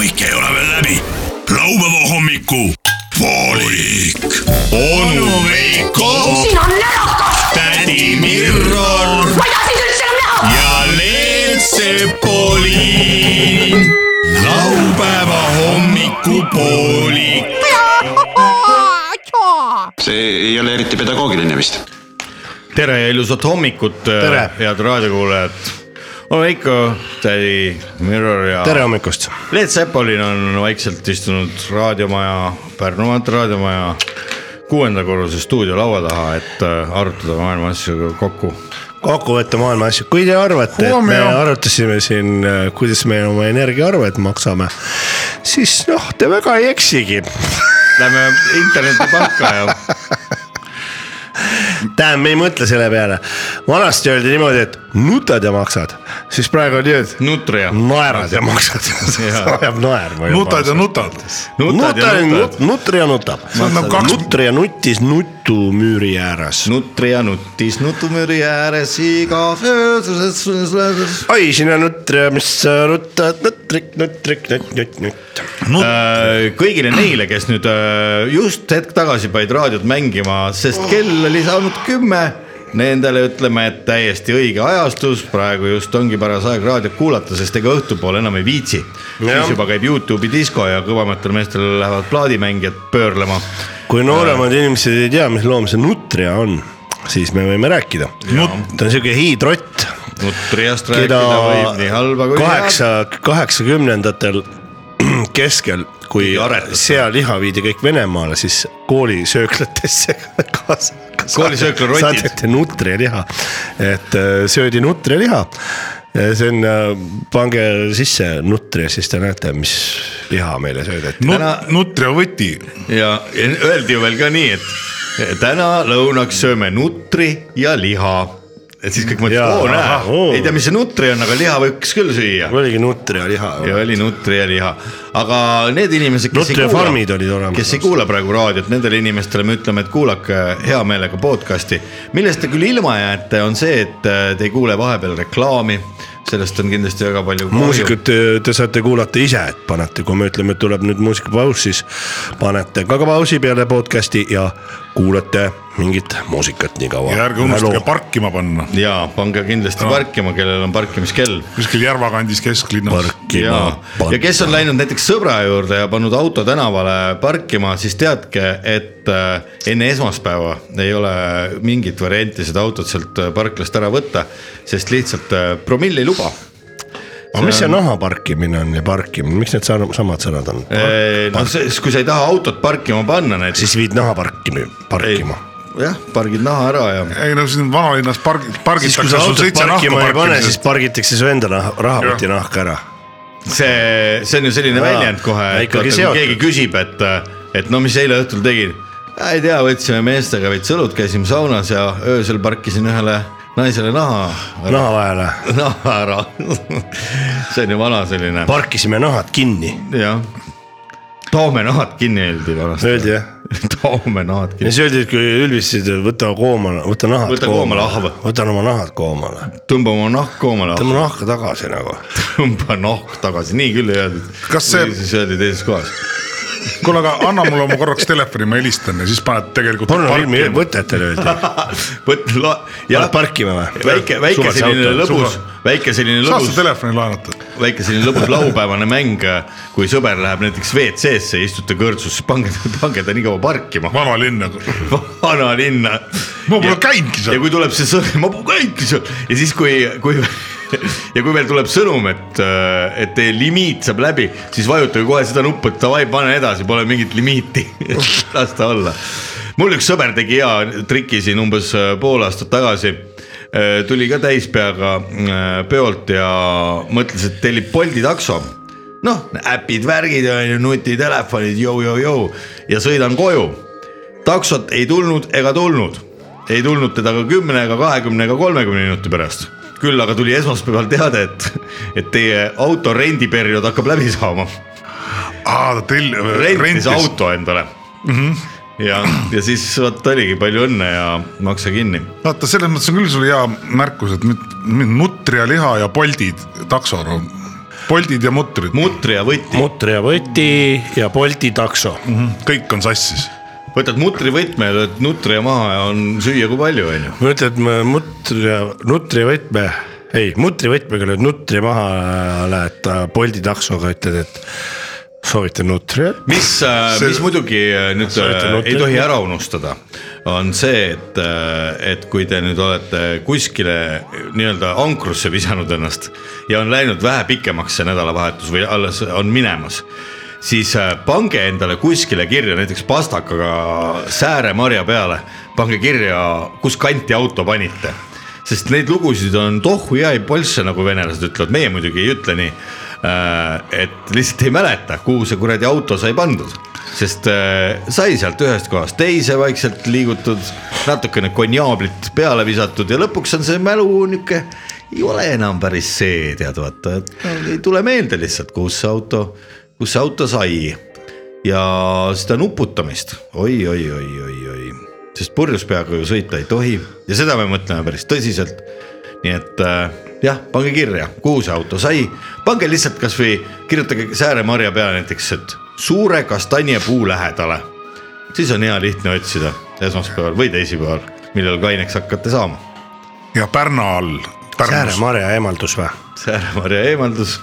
kõik ei ole veel läbi. laupäeva hommiku poolik. onu Veiko, siin on närakas, tädi Mirror ma ei taha sind üldse enam näha. ja Leelsepoliin. laupäeva hommikupoolik. see ei ole eriti pedagoogiline vist. tere ja ilusat hommikut, head raadiokuulajad. Olen Veiko, tädi Mirror ja tere hommikust. Leet Sepolin on vaikselt istunud raadiomaja, Pärnu maantee raadiomaja kuuenda korruse stuudiolaua taha, et äh, arutada maailma asju kokku. kokku võtta maailma asju, kui te arvate, et me arutasime siin, kuidas me oma energiaarved maksame, siis noh, te väga ei eksigi. Lähme internetipanka ja tähendab, me ei mõtle selle peale. vanasti öeldi niimoodi, et nutad ja maksad, siis praegu on nii, et Nutria. naerad ja maksad. ajab naerma. nutad ja nutad. nutad ja nutad. nutri ja nutab. nagu kaks- nutri ja nutis nutumüüri ääres. Nutri ja nuttis nutumüüri ääres iga. oi, sina nutri, mis sa nutad, nutrik, nutrik, nutt, nutt, nutt. Äh, kõigile neile, kes nüüd äh, just hetk tagasi panid raadiot mängima, sest kell oli saanud kümme. Nendele ütleme, et täiesti õige ajastus, praegu just ongi paras aeg raadiot kuulata, sest ega õhtupoole enam ei viitsi. Siis juba käib Youtube'i disko ja kõvematel meestel lähevad plaadimängijad pöörlema. kui nooremad inimesed ei tea, mis loom see nutria on, siis me võime rääkida. ta on siuke hiidrott, Nutriast rääkida võib nii halba kui kaheksa, kaheksakümnendatel keskel, kui sealiha viidi kõik Venemaale, siis koolisööklatesse kaasa. Koolisööklarotid. saadeti nutrialiha, et äh, söödi nutrialiha. see on, pange sisse nutria, siis te näete, mis liha meile söödeti. Täna- nutria võti. ja ja öeldi ju veel ka nii, et täna lõunaks sööme nutri ja liha. Et siis kõik mõtlesid, oo näe, ei tea, mis see nutri on, aga liha võiks küll süüa. oligi nutrialiha. ja oli nutri ja liha, aga need inimesed, kes ei Nutria kuula kes ei kuula praegu raadiot, nendele inimestele me ütleme, et kuulake hea meelega podcast'i. millest te küll ilma jääte, on see, et äh, te ei kuule vahepeal reklaami, sellest on kindlasti väga palju. muusikat te, te saate kuulata ise, et panete, kui me ütleme, et tuleb nüüd muusikapaus, siis panete ka pausi peale podcast'i ja kuulate mingit muusikat nii kaua. ja ärge unustage parkima panna, ja pange kindlasti parkima, kellel on parkimiskell kuskil Järva kandis kesklinnas. parkima ja, ja kes on läinud näiteks sõbra juurde ja pannud auto tänavale parkima, siis teadke, et äh, enne esmaspäeva ei ole mingit varianti seda autot sealt äh, parklast ära võtta, sest lihtsalt äh, promill ei luba. Aga mis see naha parkimine on ja parkimine, miks need sa- samad sõnad on? no see, kui sa ei taha autot parkima panna näiteks, siis viid naha parkima, parkima. jah, pargid naha ära ja ei no siin vanalinnas parg-, siis kui pargitakse sa sul autot seitse nahka pane, siis pargitakse su enda nah- rahakoti nahka ära. see, see on ju selline Jaa, väljend kohe, et vaata, kui keegi küsib, et, et no mis eile õhtul tegin. ei tea, võtsime meestega veits õlut, käisime saunas ja öösel parkisin ühele naisele naha, naha vahele, naha ära. see on ju vana selline, parkisime nahad kinni, jah. toome nahad kinni öeldi vanasti. öeldi jah. toome nahad ja kinni, siis öeldi, et kui ülbistasid, võta koomale, võta nahad Võta koomale, ahv. võtan oma nahad koomale, tõmba oma nahk koomale, tõmba nahka tagasi nagu. tõmba nahk tagasi, nii küll ei öeldud. Kas see- siis öeldi teises kohas. kuule, aga anna mulle oma korraks telefoni, ma helistan ja siis paned tegelikult. pornofilmi võtetele öeldi, võt-, paned jah, parkima või? väike, väike selline lõbus, väike selline saad sa lõbus, telefoni laenata? väike selline lõbus laupäevane mäng, kui sõber läheb näiteks WC-sse, istute kõrtsus, siis pange, pange ta nii kaua parkima. vanalinna. vanalinna. Ma pole käinudki seal. ja kui tuleb see sõnum, ma pole käinudki seal ja siis, kui, kui ja kui veel tuleb sõnum, et, et teie limiit saab läbi, siis vajutage kohe seda nuppu, et davai, pane edasi, pole mingit limiiti. las ta olla. mul üks sõber tegi hea triki siin umbes äh, pool aastat tagasi. tuli ka täispeaga äh, peolt ja mõtles, et tellib Bolti takso noh, äpid, värgid on ju, nutitelefonid, jõu-jõu-jõu ja sõidan koju. taksot ei tulnud ega tulnud, ei tulnud teda ka kümne ega kahekümne ega kolmekümne minuti pärast. Küll aga tuli esmaspäeval teade, et, et teie auto rendiperiood hakkab läbi saama. aa, ta tell-. rentis auto endale mm. -hmm. ja, ja siis vot oligi palju õnne ja maksa kinni. vaata, selles mõttes on küll sul hea märkus, et nüüd, nüüd nutria liha ja Boltid taksor on. Boltid ja mutrid, mutri ja võti. mutri ja võti ja Bolti takso. kõik on sassis. Võtad mutri võtme ja lööd nutri ja maha ja on süüa kui palju, on ju. ma ütlen, et ma mutri ja, nutri võtme, ei mutri võtmega lööd nutri maha, lähed äh, Bolti taksoga, ütled, et soovitan nutri. mis, See- mis muidugi äh, nüüd äh, ei tohi ära unustada, on see, et, et kui te nüüd olete kuskile nii-öelda ankrusse visanud ennast ja on läinud vähe pikemaks see nädalavahetus või alles on minemas siis äh, pange endale kuskile kirja näiteks pastakaga sääremarja peale, pange kirja, kus kanti auto panite. sest neid lugusid on tohu ja ei polsse, nagu venelased ütlevad, meie muidugi ei ütle nii. et lihtsalt ei mäleta, kuhu see kuradi auto sai pandud, sest äh, sai sealt ühest kohast teise vaikselt liigutud, natukene konjaablit peale visatud ja lõpuks on see mälu niuke, ei ole enam päris see, tead vaata, et ei tule meelde lihtsalt, kus see auto, kus see auto sai ja seda nuputamist oi, oi, oi-oi-oi-oi-oi, sest purjus peaga ju sõita ei tohi ja seda me mõtleme päris tõsiselt. nii et äh, jah, pange kirja, kuhu see auto sai, pange lihtsalt kasvõi kirjutage Sääre-Marja peale näiteks, et suure kastanjepuu lähedale. siis on hea lihtne otsida esmaspäeval või teisipäeval, millal kaineks hakkate saama. ja Pärna all. Sääre-Marja eemaldus või? Sääre-Marja eemaldus.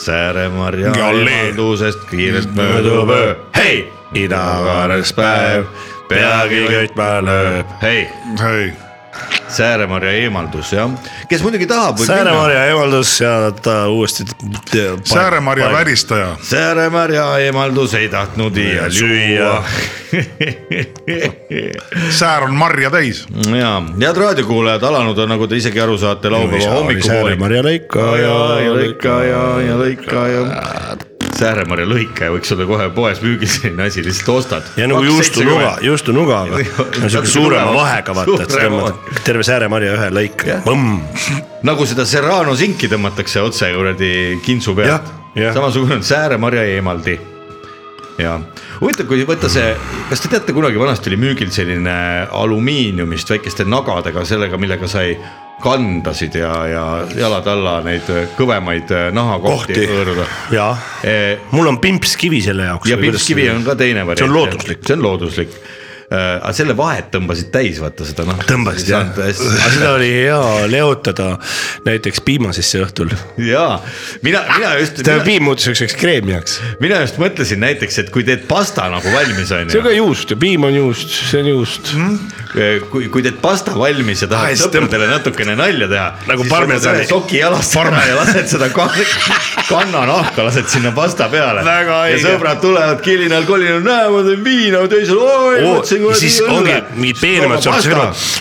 Sääre-Marja eemaldusest kiirelt möödub öö, hei, idakaares päev, peagi köitma lööb, hei, hei, Sääre-Marja eemaldus jah, kes muidugi tahab. Sääre-Marja eemaldus ja ta uuesti. Sääre-Marja. väristaja, Sääre-Marja eemaldus ei tahtnud iial süüa. säär on marja täis. ja, head raadiokuulajad, alanud on, nagu te isegi aru saate, laupäeva hommikupoolik. Sääre-Marja lõika ja, ja lõika ja, ja lõika ja. Sääre-Marja lõikaja võiks olla kohe poes müügil selline asi, lihtsalt ostad. ja nagu juustunuga, juustunugaga, siuke suurema vahega vaata, et sa tõmbad terve Sääre-Marja ühe lõika Jah., põmm. nagu seda Serrano sinki tõmmatakse otse kuradi kintsu pealt samasugune on Sääre-Marja eemaldi. ja huvitav, kui võtta see, kas te teate, kunagi vanasti oli müügil selline alumiiniumist väikeste nagadega, sellega, millega sai kandasid ja, ja jalad alla neid kõvemaid nahakohti Kohti. hõõruda. jaa, mul on pimpskivi selle jaoks. ja pimpskivi on ka teine variant. See on looduslik. see on looduslik. aga selle vahet tõmbasid täis, vaata seda noh. tõmbasid jah, aga seda oli hea leotada näiteks piima sisse õhtul. jaa, mina, mina just, tähendab piim muutus siukseks kreemiaks. mina just mõtlesin näiteks, et kui teed pasta nagu valmis on see on ju ka, juust ja piim on juust, see on juust mm.. kui, kui teed pasta valmis ja Ah, tahad sõpradele natukene nalja teha. Nagu parmesani. soki jalast ära ja lased seda kan- kannanahka lased sinna pasta peale. Ja sõbrad tulevad kilinal-kolinal, näe ma teen viina, teisel oi võtsin kuradi siis ongi mingid peenemad sortid,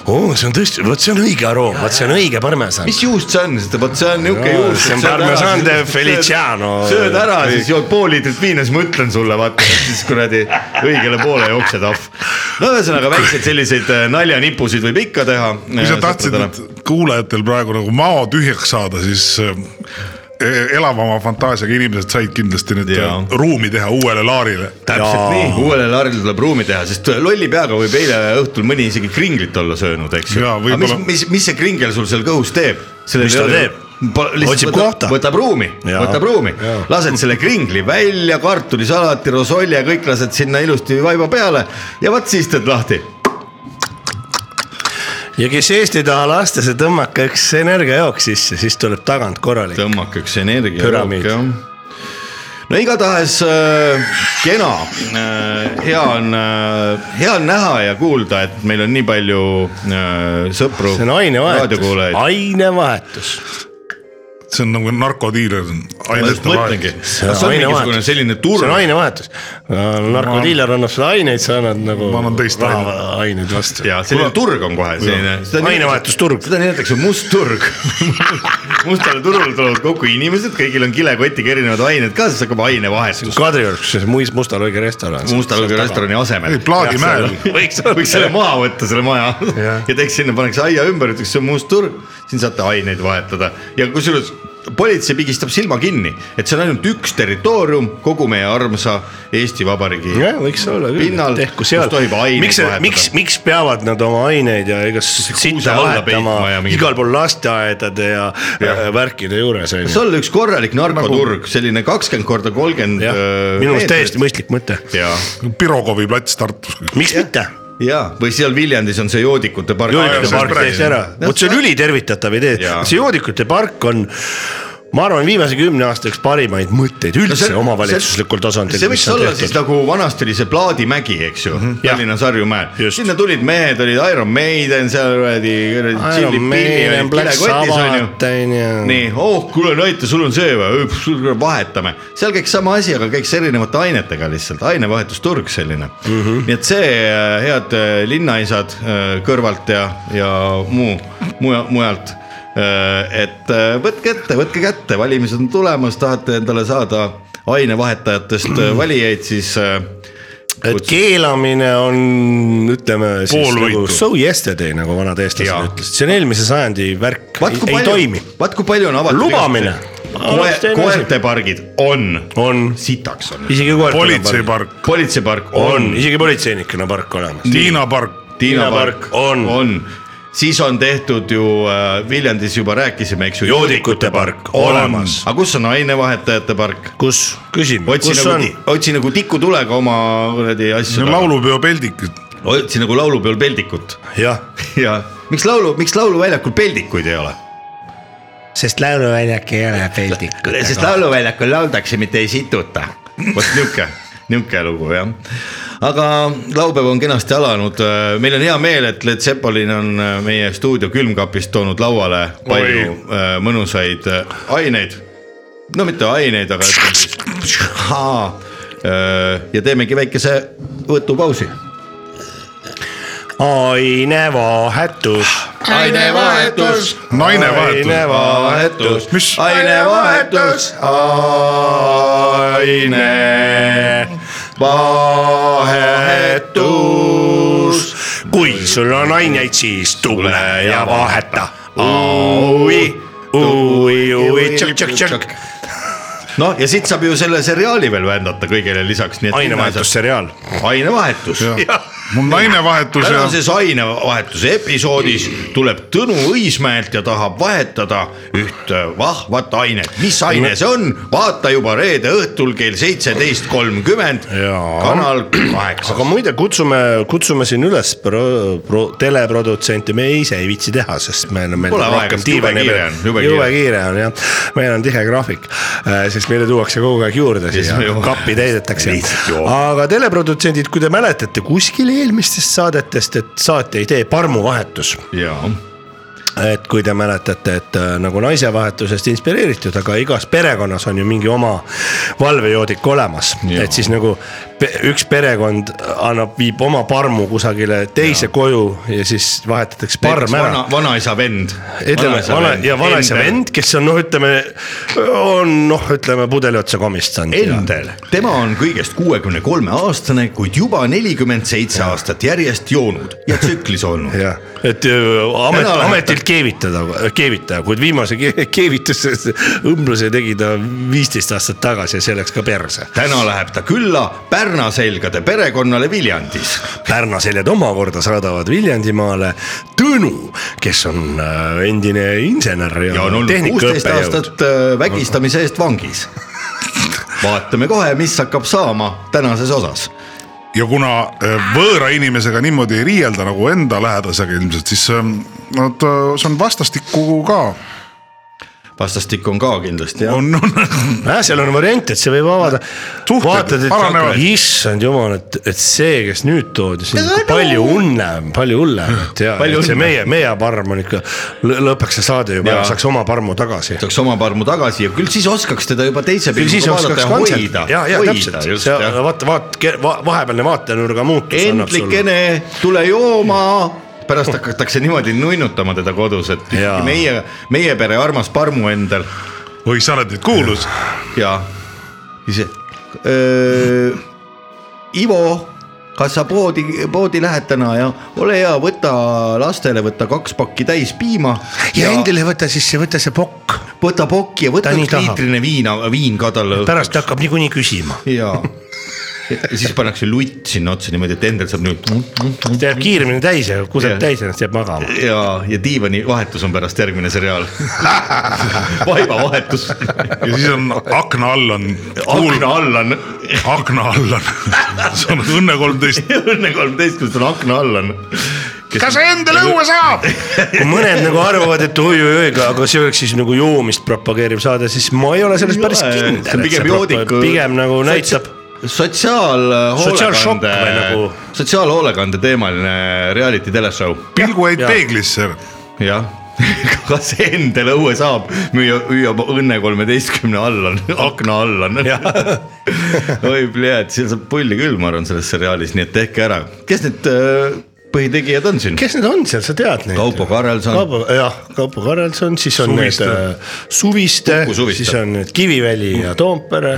oo see on tõesti, vot see on õige aroom, vot see on õige parmesan. mis juust see on, vot see on niuke juust. see on Parmesan de Feliciano. sööd ära, siis jood pool liitrit viina, siis ma ütlen sulle, vaata, siis kuradi õigele poole jooksed ahv. no ühesõnaga väikseid selliseid naljanipusid võib ikka teha. kui sa tahtsid kuulajatel praegu nagu mao tühjaks saada, siis äh, elavama fantaasiaga inimesed said kindlasti nüüd äh, ruumi teha uuele Laarile. täpselt nii, uuele Laarile tuleb ruumi teha, sest lolli peaga võib eile õhtul mõni isegi kringlit olla söönud, eks ju. Aga mis mis, mis see kringel sul seal kõhus teeb? Mis ta teeb? Otsib kohta. võtab ruumi, võtab ruumi lased selle kringli välja, kartulisalati, rosolli ja kõik lased sinna ilusti vaiba peale ja vot siis teed lahti. Ja kes Eesti taha lasta, see tõmmake üks energiajook sisse, siis tuleb tagant korralik. tõmmake üks energia. Püramiid. no igatahes äh, kena äh,, hea on äh,, hea on näha ja kuulda, et meil on nii palju äh, sõpru. see on ainevahetus, ainevahetus. See on nagu narkodiiler. just mõtlengi, see on selline turg ainevahetus. narkodiiler annab sulle aineid, sa annad nagu Ma annan teist aineid vastu. ja selline turg on kohe selline. Ainevahetusturg. seda nimetatakse must turg. mustale turule tulevad kokku inimesed, kõigil on kilekotiga erinevad ained ka, siis hakkab ainevahetus. Kadriorus, kus see muis- Musta Lõige restoran. Musta Lõõga restorani asemel. Ei, Plaadimäel. võiks, võiks selle maha võtta, selle maja ja teeks sinna, paneks aia ümber, ütleks, see on must turg, siin saate aineid vahetada ja kusjuures politsei pigistab silma kinni, et see on ainult üks territoorium kogu meie armsa Eesti Vabariigi jah, võiks olla küll pinnal,, tehku kus seal tohib, aineid miks, miks, vahetada. miks peavad nad oma aineid ja igast sitta vahetama ja igal pool lasteaedade ja, ja. värkide juures on see ju. olla üks korralik narkoturg, selline kakskümmend korda kolmkümmend. jah, minu meelest täiesti mõistlik mõte. ja, Pirogovi plats Tartus. miks mitte? Ja või seal Viljandis on see joodikute park. joodikute sellest park. täiesti ära, vot see on ülitervitatav idee, see joodikute park on ma arvan, viimase kümne aasta üks parimaid mõtteid üldse no omavalitsuslikul tasandil. see võiks olla siis nagu vanasti oli see Plaadimägi, eks ju mm -hmm., Tallinnas Harjumäel, sinna tulid mehed, olid Iron Maiden seal kuradi, kuradi nii, oh kuule näita, sul on see või, vahetame, seal käiks sama asi, aga käiks erinevate ainetega lihtsalt, ainevahetusturg selline mm. -hmm. nii et see, head äh, linnaisad äh, kõrvalt ja, ja muu, muja-, mujalt. Et äh, võtke ette, võtke kätte, valimised on tulemas, tahate endale saada ainevahetajatest äh, valijaid, siis äh, et keelamine on, ütleme siis nagu so yesterday, nagu vanad eestlased ütlesid, see on eelmise sajandi värk, ei, palju toimi., vaat kui palju on avatud. Lubamine. koe,. koertepargid on, on, sitaks on. isegi politseipark, politseipark on on,, isegi politseinikena park olemas. Tiina park, Tiina park on. on, siis on tehtud ju äh, Viljandis juba rääkisime, eks ju. joodikute park olemas. aga kus on ainevahetajate park? kus, küsime, otsi kus nagu on?, otsi nagu tikutulega oma kuradi asju. laulupeo peldik, otsi nagu laulupeol peldikut jah, ja miks laulu, miks lauluväljakul peldikuid ei ole? sest lauluväljak ei ole peldikut. sest lauluväljakul lauldakse, mitte ei situta. vot niuke, niuke lugu jah. Aga laupäev on kenasti alanud, meil on hea meel, et Led Zeppelin on äh, meie stuudio külmkapist toonud lauale palju äh, mõnusaid äh, aineid. no mitte aineid, aga ütleme siis. ja teemegi väikese võtupausi. ainevahetus. ainevahetus, ainevahetus, Mis? ainevahetus, ainevahetus. kui sul on aineid, siis tule ja vaheta. oi, oi, oi, tšõkk, tšõkk, tšõkk. noh, ja siit saab ju selle seriaali veel vändata kõigele lisaks, ainevahetusseriaal. ainevahetus. Mul nainevahetus ja tänases ainevahetuse episoodis tuleb Tõnu Õismäelt ja tahab vahetada üht vahvat ainet. mis aine see on, vaata juba reede õhtul kell seitseteist kolmkümmend, kanal kaheksa. aga muide, kutsume, kutsume siin üles pro, pro, teleprodutsenti, me ise ei viitsi teha, sest meil on, meil Pole aega, jube kiire on, jube jube kiire. kiire on jah, meil on tihe graafik, sest meile tuuakse kogu aeg juurde siia me kappi täidetakse. Aga teleprodutsendid, kui te mäletate kuskil eelmistest saadetest, et saate idee parmuvahetus. Jaa, et kui te mäletate, et äh, nagu naisevahetusest inspireeritud, aga igas perekonnas on ju mingi oma valvejoodik olemas, et siis nagu üks perekond annab, viib oma parmu kusagile teise ja. koju ja siis vahetatakse parm ära. vana, vanaisa vend. ütleme vana ja vanaisa vend, kes on noh, ütleme on noh, ütleme pudeli otsa komistanud. Endel, tema on kõigest kuuekümne kolme aastane, kuid juba nelikümmend seitse aastat järjest joonud ja tsüklis olnud. jah, et öö, amet ametilt keevitada, keevitaja, kuid viimase ke- keevituse õmbluse tegi ta viisteist aastat tagasi ja see läks ka perse. täna läheb ta külla Pärna selgade perekonnale Viljandis. Pärna seljad omakorda saadavad Viljandimaale Tõnu, kes on äh, endine insener ja, ja on olnud kuusteist aastat äh, vägistamise eest vangis. vaatame kohe, mis hakkab saama tänases osas. Ja kuna äh, võõra inimesega niimoodi ei riielda nagu enda lähedasega ilmselt, siis ähm, nad, see on vastastikku ka, vastastikku on ka kindlasti jah. on, on äh,. seal on variant, et see võib avada. Vaatad, et issand jumal, et, et see, kes nüüd toodi, see on ikka palju hullem, palju hullem, et ja, et see meie, meie parm on ikka, lõpeks see saade juba saaks oma parmu tagasi. saaks oma parmu tagasi ja küll siis oskaks teda juba teise pilguga oskaks vaadata ja hoida, ja, ja täpselt, just jah. vaata, vaata va,, vahepealne vaatenurga muutus. Endlikene, tule jooma, pärast hakatakse niimoodi nunnutama teda kodus, et Jaa. meie, meie pere armas parmu endal oi, sa oled nüüd kuulus, ja ise. Ivo, kas sa poodi, poodi lähed täna ja ole hea, võta lastele, võta kaks pakki täis piima. ja endale võta siis, võta see pokk. võta pokki ja võta üks liitrine viina, viin ka talle. pärast hakkab niikuinii küsima. ja, ja siis pannakse lutt sinna otsa niimoodi, et Endel saab nüüd ta jääb kiiremini täis ja kuseb täis ennast, jääb magama. ja, ja diivani vahetus on pärast järgmine seriaal. vaiba vahetus, ja siis on akna all on. akna all on, akna all on, see on Õnne kolmteist. Õnne kolmteistkümnest on akna all on. kas endale õue saab? kui mõned nagu arvavad, et oi-oi-oi, aga see oleks siis nagu joomist propageeriv saade, siis ma ei ole selles päris kindel. pigem joodiku- pigem nagu näitab, sotsiaalhoolekande nagu-, sotsiaalhoolekande teemaline reality teleshow, pilgu jäid Jah. peeglisse. jah. kas endale õue saab, müüa, hüüab Õnne kolmeteistkümne all on, akna all on. oi, pljääd, seal saab pulli küll, ma arvan, selles seriaalis, nii et tehke ära. kes need äh, põhitegijad on siin? kes need on seal, sa tead neid? Kaupo Karelson, Kaupo, jah, Kaupo Karelson, siis on Suviste. need äh, Suviste siis on need Kiviväli ja Toompere.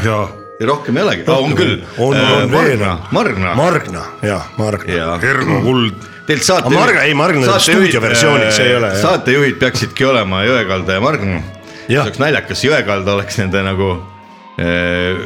Ja rohkem ei olegi, on küll. on, on veel Margna, Margna jaa, Margna. Ergo Kuld. teilt saate. Margna- ei, Margna on stuudioversioonis, see ei ole, jah. saatejuhid peaksidki olema Jõekalda ja Margna. see Jah. oleks naljakas, Jõekalda oleks nende nagu eh,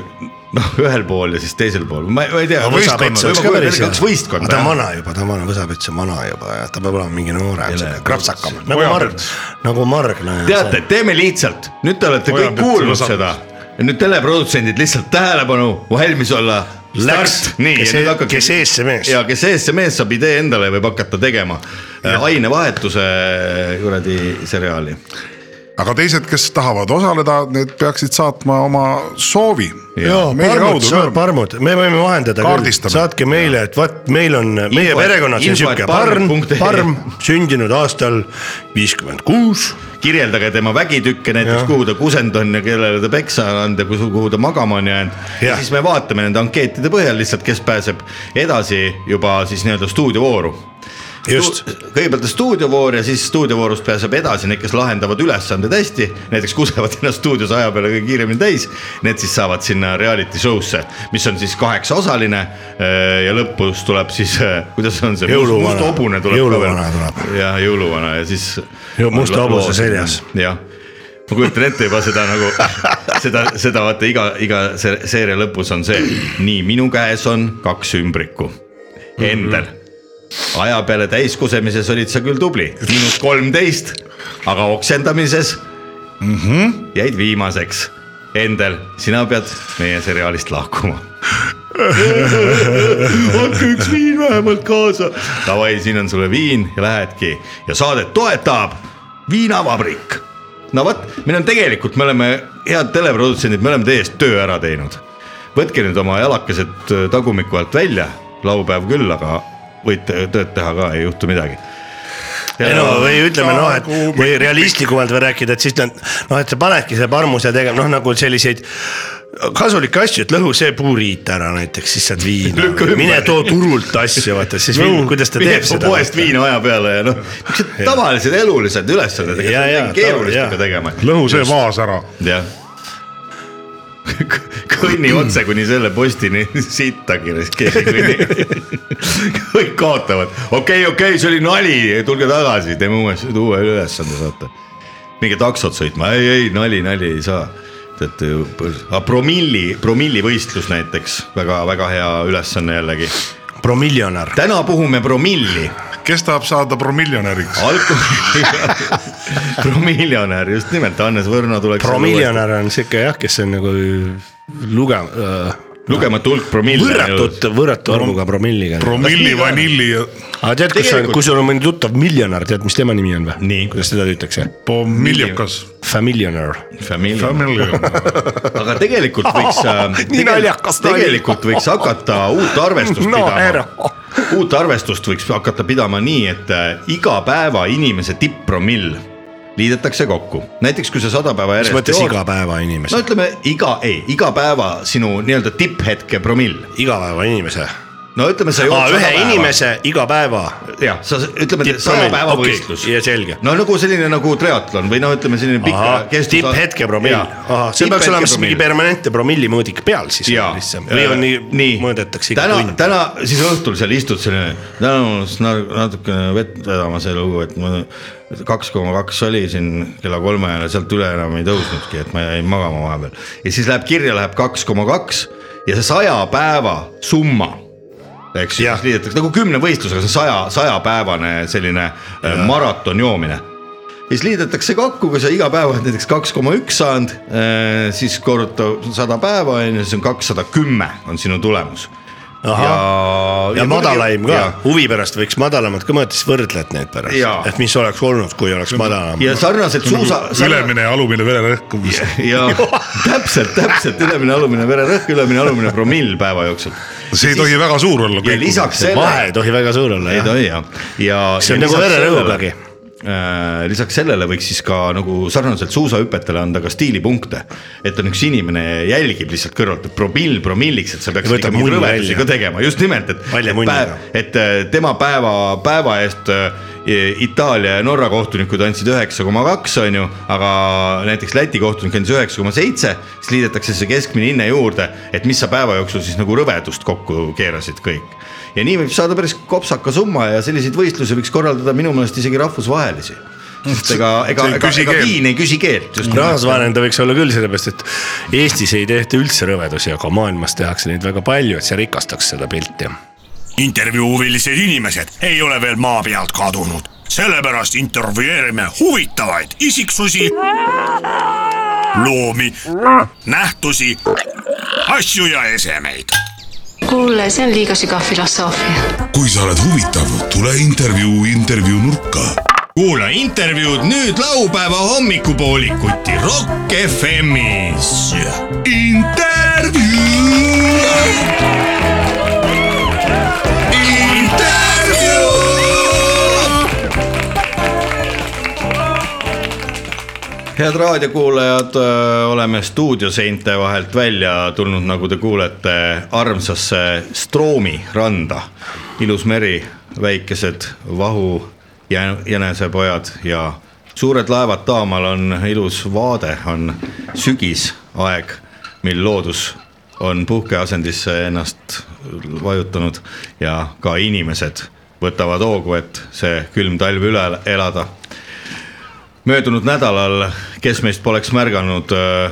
noh, ühel pool ja siis teisel pool, ma ei tea. Kaks võistkonda. ta on vana juba, ta on vana, Võsapets on vana juba ja ta peab olema mingi noorem Jele-, krapsakam, nagu Marg nagu Margna. teate, teeme lihtsalt, nüüd te olete kõik kuulnud seda ja nüüd teleprodutsendid lihtsalt tähelepanu, valmis olla. Läks. Kes e- kes ees, see mees. ja kes ees, see mees saab idee endale, võib hakata tegema äh, ainevahetuse kuradi seriaali. Aga teised, kes tahavad osaleda, need peaksid saatma oma soovi. parmud, parmud, me võime vahendada küll, saatke meile, et vot meil on, meie perekonnas on sihuke parm parm, sündinud aastal viiskümmend kuus. kirjeldage tema vägitükke näiteks, kuhu ta kusenud on ja kellele ta peksa on andnud ja kuhu, ta magama on jäänud. ja siis me vaatame nende ankeetide põhjal lihtsalt, kes pääseb edasi juba siis nii-öelda stuudiovooru. Just. kõigepealt on stuudiovoor ja siis stuudiovoorust pääseb edasi need, kes lahendavad ülesanded hästi, näiteks kusevad ennast stuudios aja peale kõige kiiremini täis. Need siis saavad sinna reality show'sse, mis on siis kaheksaosaline ja lõpus tuleb siis, kuidas on see, must hobune tuleb Jõuluvana veel. jah, jõuluvana ja siis. Musta hobuse seljas. jah, ma kujutan ette juba seda nagu seda, seda vaata iga, iga se- seeria lõpus on see, nii minu käes on kaks ümbrikku, Endel. Aja peale täiskusemises olid sa küll tubli, miinus kolmteist, aga oksendamises mm -hmm. jäid viimaseks. Endel, sina pead meie seriaalist lahkuma. andke üks viin vähemalt kaasa. Davai, siin on sulle viin ja lähedki ja saadet toetab viinavabrik. no vot, meil on tegelikult, me oleme head teleprodutsendid, me oleme teie eest töö ära teinud. võtke nüüd oma jalakesed äh, tagumiku alt välja, laupäev küll, aga võite tööd teha ka, ei juhtu midagi. ei no või ütleme noh, et või realistlikumalt veel rääkida, et siis nad noh, et sa panedki selle parmuse tegema noh, nagu selliseid kasulikke asju, et lõhu see puuriit ära näiteks, siis saad viina mine too turult asju, vaata siis viin, kuidas ta teeb seda. poest viina aja peale ja noh, niisugused tavalised elulised ülesanded, Ja, ja, keerulist ja. peab tegema. lõhu see vaas ära. jah. kõnni otse kuni selle postini, sittagi keegi ei kõnni. kõik kaotavad, okei okay,, okei okay,, see oli nali, tulge tagasi, teeme uue, uue ülesande saate. minge taksot sõitma, ei, ei nali, nali ei saa. teate ju, promilli, promillivõistlus näiteks väga-väga hea ülesanne jällegi. promiljonär. täna puhume promilli kes tahab saada promiljonäriks? alkoholi, promiljonär, just nimelt, Hannes Võrno tuleks. promiljonär on sihuke jah, kes on nagu luge- äh,, lugematu hulk promille. võrratut, võrratu arvuga promilliga. promilli, vanilli ja aga tead, kus on, kui sul on mõni tuttav miljonär, tead, mis tema nimi on või? Kuidas teda hüütakse? pommiljokas. Familioner. Familjon, aga tegelikult võiks Nii naljakas ta oli. tegelikult võiks hakata uut arvestust No pidama. uut arvestust võiks hakata pidama nii, et äh, iga päeva inimese tipp-promill liidetakse kokku, näiteks kui sa sada päeva mis järjest mõttes iga päeva inimese no? ütleme iga, ei, iga päeva sinu nii-öelda tipphetke promill, igapäeva inimese. No ütleme, sa jood ühe päeva. inimese iga päeva. jah, sa ütleme saja päeva võistlus. ja selge. no nagu selline nagu triatlon või no ütleme selline pika kestus. tipphetke promill, see peaks olema siis mingi permanentne promilli mõõdik peal siis lihtsam või on nii, nii. mõõdetakse iga tund. täna siis õhtul seal istud selline, täna ma natukene vett vedama see lugu, et ma kaks koma kaks oli siin kella kolme ajal ja sealt üle enam ei tõusnudki, et ma jäin magama vahepeal. ja siis läheb kirja, läheb kaks koma kaks ja see saja päeva summa eks ju, Jah. liidetakse nagu kümne võistlusega, see saja, sajapäevane selline ja. joomine. ja siis liidetakse kokku, kui sa iga päev oled näiteks kaks koma üks saanud, siis korruta sada päeva on ju, siis on kakssada kümme on sinu tulemus. Ja madalaim ka, huvi pärast võiks madalamat ka mõõta, siis võrdled need pärast et mis oleks olnud, kui oleks madalam. ja sarnaselt suusa. ülemine ja alumine vererõhk umbes. ja täpselt, täpselt ülemine, alumine vererõhk, ülemine, alumine promill päeva jooksul. see ei tohi väga suur olla. ja lisaks vahe sellele ei, tohi väga suur olla ei tohi jah, ja. see on nagu vererõhugagi. Äh, lisaks sellele võiks siis ka nagu sarnaselt suusahüpetele anda ka stiilipunkte. et on üks inimene jälgib lihtsalt kõrvalt, et promill promilliks, et sa peaksid ikka mingeid rõvedusi ka tegema, just nimelt, et. Et äh, tema päeva, päeva eest äh, Itaalia ja Norra kohtunikud andsid üheksa koma kaks, on ju, aga näiteks Läti kohtunik andis üheksa koma seitse, siis liidetakse see keskmine hinne juurde, et mis sa päeva jooksul siis nagu rõvedust kokku keerasid kõik. Ja nii võib saada päris kopsaka summa ja selliseid võistlusi võiks korraldada minu meelest isegi rahvusvahelisi. sest ega, ega, ega, küsi ega viin ei küsi keelt, rahvusvaheline ta võiks olla küll, sellepärast et Eestis ei tehta üldse rõvedusi, aga maailmas tehakse neid väga palju, et see rikastaks seda pilti. intervjuuvilised inimesed ei ole veel maa pealt kadunud, sellepärast intervjueerime huvitavaid isiksusi, loomi, nähtusi, asju ja esemeid. kuule, see on liiga sügav filosoofia. kui sa oled huvitav, tule intervjuu intervjuu nurka kuula intervjuud nüüd laupäeva hommikupoolikuti Rock FM-is. Head raadiokuulajad, oleme stuudioseinte vahelt välja tulnud, nagu te kuulete, armsasse Stroomi randa. ilus meri, väikesed vahu jä- jänesepojad ja suured laevad taamal on ilus vaade, on sügisaeg, mil loodus on puhkeasendisse ennast vajutanud ja ka inimesed võtavad hoogu, et see külm talv üle elada möödunud nädalal, kes meist poleks märganud äh,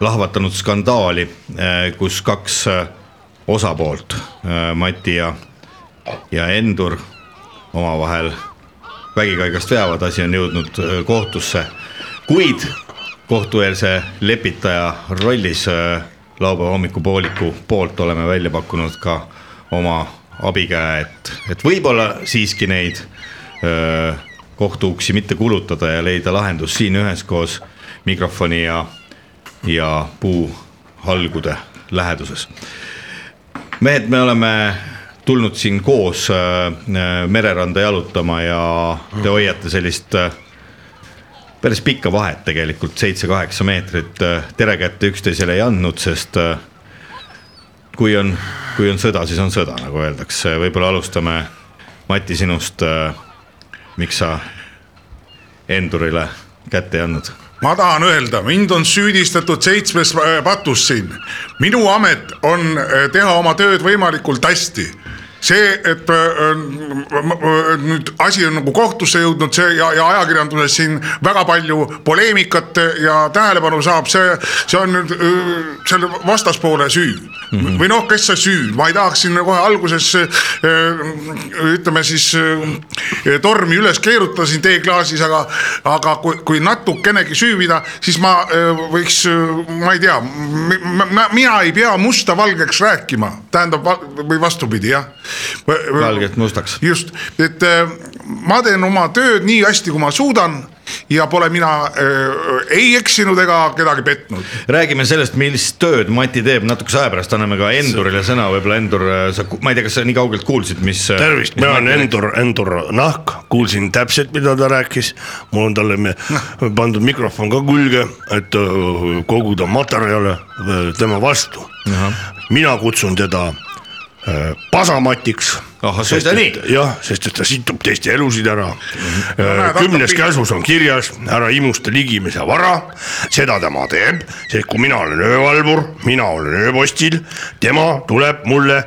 lahvatanud skandaali, kus kaks äh, osapoolt, Mati ja, ja Endur omavahel vägikaigast veavad, asi on jõudnud äh, kohtusse, kuid kohtueelse lepitaja rollis äh, laupäeva hommikupooliku poolt oleme välja pakkunud ka oma abikäe, et, et võib-olla siiski neid öö, kohtuuksi mitte kulutada ja leida lahendus siin üheskoos mikrofoni ja, ja puuhalgude läheduses. mehed, me oleme tulnud siin koos äh, mereranda jalutama ja te hoiate sellist äh, päris pikka vahet tegelikult, seitse-kaheksa meetrit. tere kätte üksteisele ei andnud, sest äh, kui on, kui on sõda, siis on sõda, nagu öeldakse, võib-olla alustame Mati sinust. Miks sa Endurile kätt ei andnud? ma tahan öelda, mind on süüdistatud seitsmes äh, patus siin. minu amet on äh, teha oma tööd võimalikult hästi see, et äh, nüüd asi on nagu kohtusse jõudnud, see ja, ja ajakirjanduses siin väga palju poleemikat ja tähelepanu saab, see, see on nüüd selle vastaspoole süü mm. -hmm. või noh, kes see süü, ma ei tahaks siin kohe alguses äh, ütleme siis äh, tormi üles keerutada siin teeklaasis, aga, aga kui, kui natukenegi süüvida, siis ma äh, võiks, ma ei tea, mina ei pea musta valgeks rääkima, tähendab või vastupidi jah valgelt mustaks. just, et ma teen oma tööd nii hästi, kui ma suudan ja pole mina äh, ei eksinud ega kedagi petnud. räägime sellest, millist tööd Mati teeb natukese aja pärast, anname ka Endurile sõna, võib-olla Endur, sa, ma ei tea, kas sa nii kaugelt kuulsid, mis. tervist, mina olen Endur, Endur Nahk, kuulsin täpselt, mida ta rääkis. mul on talle me- pandud mikrofon ka külge, et öö, koguda materjale öö, tema vastu. mina kutsun teda äh, pasamatiks. Ahah, suisa nii? jah, sest et ta situb teiste elusid ära. näed, kümnes hakkab käsus on kirjas, ära imusta ligimise vara, seda tema teeb, sest kui mina olen öövalvur, mina olen ööpostil, tema tuleb mulle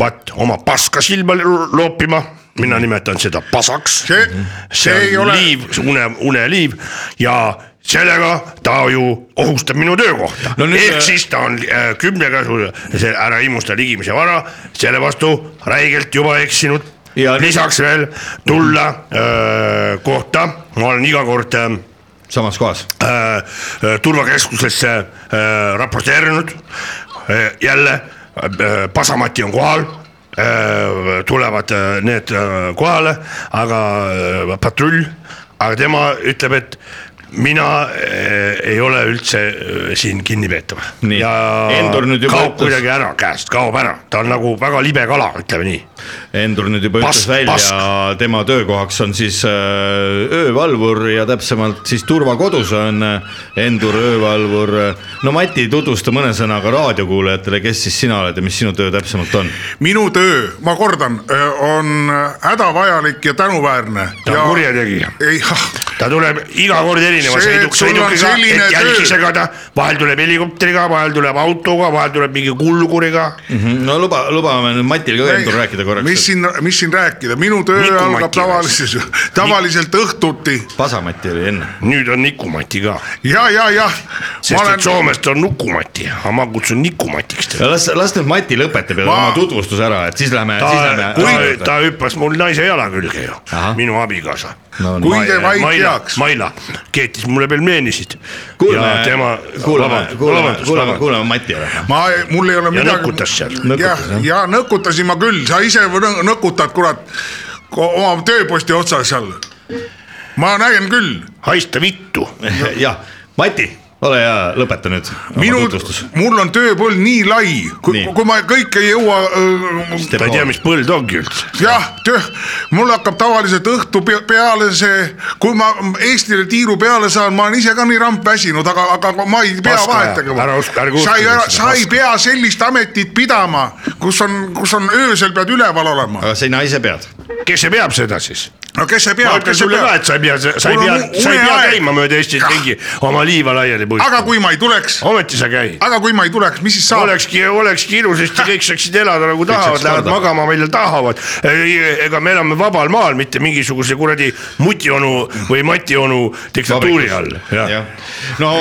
vaat oma paska silma loopima, mina nimetan seda pasaks. see, see ei ole, liiv, une, uneliiv ja sellega ta ju ohustab minu töökohta No nüüd- ehk siis ta on äh, kümne käsu, see ära imusta ligimise vara, selle vastu räigelt juba eksinud. Ja nüüd- lisaks veel tulla öö, kohta, ma olen iga kord öö, samas kohas. äh, turvakeskusesse äh, raporteerinud äh,. jälle äh, Pasamati on kohal äh,, tulevad äh, need äh, kohale, aga äh, patrull, aga tema ütleb, et mina äh, ei ole üldse äh, siin kinnipeetav. Ja Endur nüüd juba kaob ütles- kuidagi ära käest, kaob ära, ta on nagu väga libe kala, ütleme nii. Endur nüüd juba Pask- ütles välja tema töökohaks on siis äh, öövalvur ja täpsemalt siis turvakodus on Endur öövalvur. No Mati, tutvusta mõne sõnaga raadiokuulajatele, kes siis sina oled ja mis sinu töö täpsemalt on? minu töö, ma kordan, on hädavajalik ja tänuväärne. ta on kurjategija. ei, ta tuleb iga kord erineva sõiduk, sõidukiga, selline et jälgi töö- segada, vahel tuleb helikopteriga, vahel tuleb autoga, vahel tuleb mingi kulguriga. no luba, lubame nüüd Matil ka Endur rääkida mis korraks. siin, mis siin rääkida, minu töö Miku algab Mati tavaliselt, tavaliselt õhtuti Pasamati oli enne. nüüd on Nikumati ka, ja, ja, jah. sest et Soomest on Nukumati, aga ma kutsun Nikumatiks teda. las, las nüüd Mati lõpetab ja Ma- oma tutvustuse ära, et siis lähme, ta siis, lähme. ta, ta hüppas mul naise jala külge ju minu abikaasa. No. Kui te vaid teaks., Maila keetis mulle pelmeenisid. kuulame, tema, kuulame, kuulame, kuulame, kuulame Mati ära. ma, mul ei ole ja midagi. nõkutas seal. jah ja nõkutasin ma küll, sa ise nõk- nõkutad, kurat, oma tööposti otsas seal. ma näen küll, haista vittu. jah, Mati, ole hea, lõpeta nüüd minu mul on tööpõld nii lai, kui kui ma kõike ei jõua äh, ta ei tea, mis põld ongi üldse. jah, töö, mul hakkab tavaliselt õhtu pe- peale see, kui ma Eestile tiiru peale saan, ma olen ise ka nii ramp väsinud, aga, aga ma ei pea vahet tegema sa ei sa ei pea sellist ametit pidama, kus on, kus on öösel pead üleval olema. aga sina ise pead. Kes see peab seda siis? no kes see ma peab, ütlen kes see sulle ka, peab et. sa ei pea, sa ei pea sa ei pea käima mööda Eestit ringi oma liiva laiali aga puistama. kui ma ei tuleks, ometi sa käid. aga kui ma ei tuleks, mis siis saab? olekski, olekski ilusasti, kõik saaksid elada nagu tahavad, lähevad magama, millal tahavad. ega me elame vabal maal, mitte mingisuguse kuradi mutionu või mationu diktatuuri all. jah, no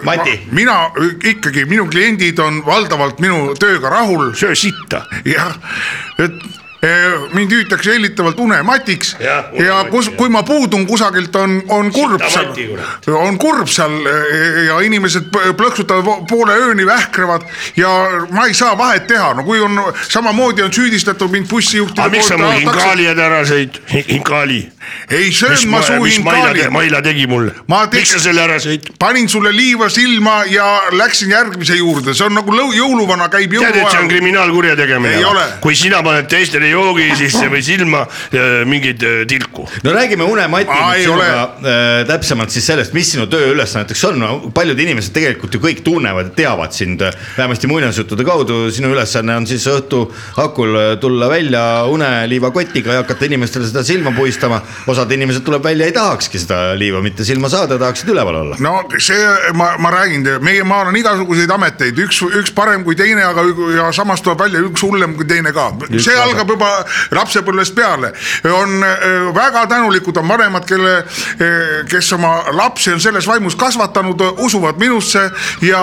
Mati, mina ikkagi, minu kliendid on valdavalt minu tööga rahul söö sitta. jah, et mind hüütakse hellitavalt unematiks. Ja, ja unemati, kus kui ma puudun kusagilt, on, on kurb seal. on kurb seal eh, ja inimesed plõksutavad poole ööni, vähkrevad ja ma ei saa vahet teha, no kui on samamoodi on süüdistatud mind bussijuhtide aga miks sa mul hinkaaliad ära sõid, hinkaali? ei mis söön ma su hinkaali Maila tegi mulle? Miks sa selle ära sõid? panin sulle liiva silma ja läksin järgmise juurde, see on nagu jõuluvana käib tead, et see on jõuluajal. kriminaalkurjategemine kui sina paned teistele joogi sisse või silma äh, mingeid äh, tilku. no räägime Une-Mati ei sinuga äh, täpsemalt siis sellest, mis sinu tööülesanneteks on no,, paljud inimesed tegelikult ju kõik tunnevad ja teavad sind, vähemasti muinasjuttude kaudu, sinu ülesanne on siis õhtu hakul tulla välja uneliivakotiga ja hakata inimestele seda silma puistama. osad inimesed tuleb välja, ei tahakski seda liiva mitte silma saada, tahaksid üleval olla. no see, ma, ma räägin teile, meie maal on igasuguseid ameteid, üks, üks parem kui teine, aga ja samas tuleb välja üks hullem kui teine ka. see algab juba lapsepõlvest peale. on äh, väga tänulikud on vanemad, kelle, kes oma lapsi on selles vaimus kasvatanud, usuvad minusse ja,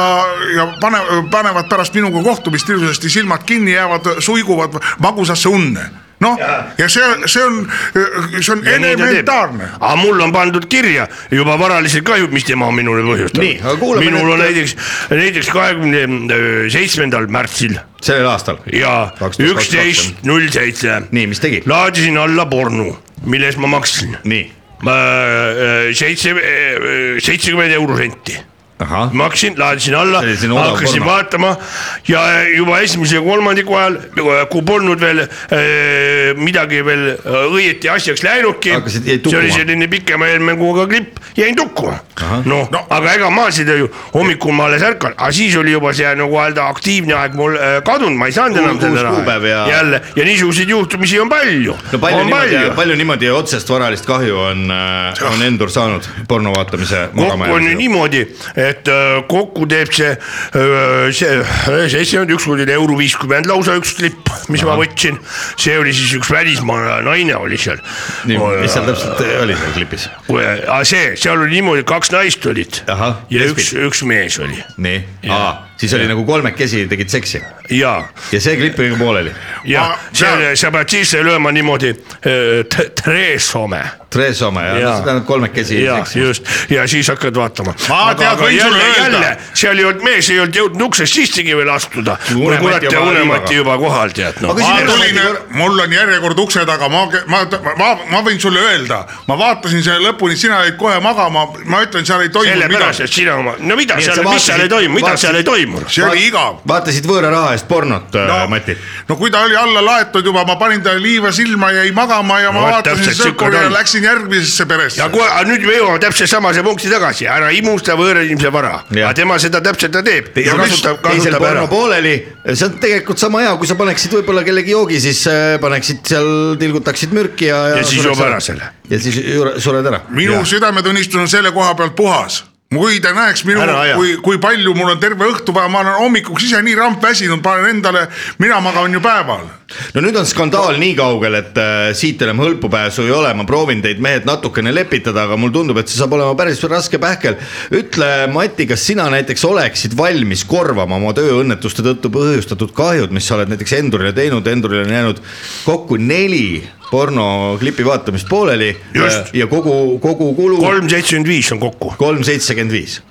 ja pane, panevad pärast minuga kohtumist ilusasti silmad kinni, jäävad, suiguvad magusasse unne noh, ja see, see on, see on elementaarne. aga mul on pandud kirja juba varalised kahjud, mis tema minule kuulame minul on näiteks, näiteks kahekümne seitsmendal märtsil sellel aastal. ja 2020. üksteist null seitse nii, mis tegi? laadisin alla porno, mille eest ma maksin nii, Ma, äh, seitse, seitsekümmend eurosenti. Ahah. ma hakkasin, laadisin alla, hakkasin porno. vaatama ja juba esimese kolmandiku ajal, kui polnud veel äh, midagi veel õieti asjaks läinudki, see oli selline pikema eelmänguga klipp, jäin tukkuma. Noh no., aga ega ma seda ju hommikul ma alles ärkan, aga siis oli juba see nagu öelda aktiivne aeg mul äh, kadunud, ma ei saanud enam selle kuupäev ja- jälle ja niisuguseid juhtumisi on palju. no palju on niimoodi palju,. palju niimoodi otsest varalist kahju on, on Endur saanud porno vaatamise magama kokku on ju niimoodi, et äh, kokku teeb see, see seitsekümmend üks kuni euro viiskümmend lausa üks klipp, mis Aha. ma võtsin. see oli siis üks välismaa naine oli seal. nii, mis seal täpselt oli seal klipis? aga see, seal oli niimoodi, kaks naist olid Ahah, ja lesbid. üks, üks mees oli nii, siis oli nagu kolmekesi tegid seksi. Ja, ja see klipp oli. Ka pooleli. ja see, sa pead sisse lööma niimoodi äh, t- treesome Tresome ja, see tähendab kolmekesi ja just. Ja siis hakkad vaatama. Ma tead, võin sulle öelda. seal ei olnud mees ei olnud jõudnud uksest sissegi veel astuda. Kurat ja juba Unemati juba kohal tead noh. Ma. tulin on, mul on järjekord ukse taga, ma, ma, ma, ma võin sulle öelda, ma vaatasin selle lõpuni, sina jäid kohe magama, ma ütlen, seal ei toimunud sellepärast, midagi. et sina oma, no mida seal mis seal ei toimu, mida seal ei toimunud? see oli igav. vaatasid võõra raha eest pornot no., Mati? no kui ta oli alla laetud juba, ma panin talle liiva silma, jäi magama ja ma No vot, vaatasin ta ja läksin järgmisesse peresse ja. kohe, nüüd me jõuame täpselt samasse punkti tagasi, ära imusta võõra inimese vara, aga tema seda täpselt ta teeb ja kasutab, kasutab ära. pooleli, see on tegelikult sama hea, kui sa paneksid võib-olla kellegi joogi, siis äh, paneksid seal, tilgutaksid mürki ja. Ja siis joob ära selle. ja siis sured ära. minu südametunnistus on selle koha pealt puhas kui te näeks minu kui, kui palju mul on terve õhtu vaja, ma olen hommikuks ise nii rampväsinud, panen endale, mina magan ju päeval. no nüüd on skandaal nii kaugel, et äh, siit enam hõlpupääsu ei ole, ma proovin teid mehed natukene lepitada, aga mulle tundub, et see saab olema päris raske pähkel. ütle, Mati, kas sina näiteks oleksid valmis korvama oma tööõnnetuste tõttu põhjustatud kahjud, mis sa oled näiteks Endurile teinud, Endurile on jäänud kokku neli pornoklipi vaatamist pooleli ja kogu, kogu kulu kolm seitsekümmend viis on kokku. kolm seitsekümmend viis.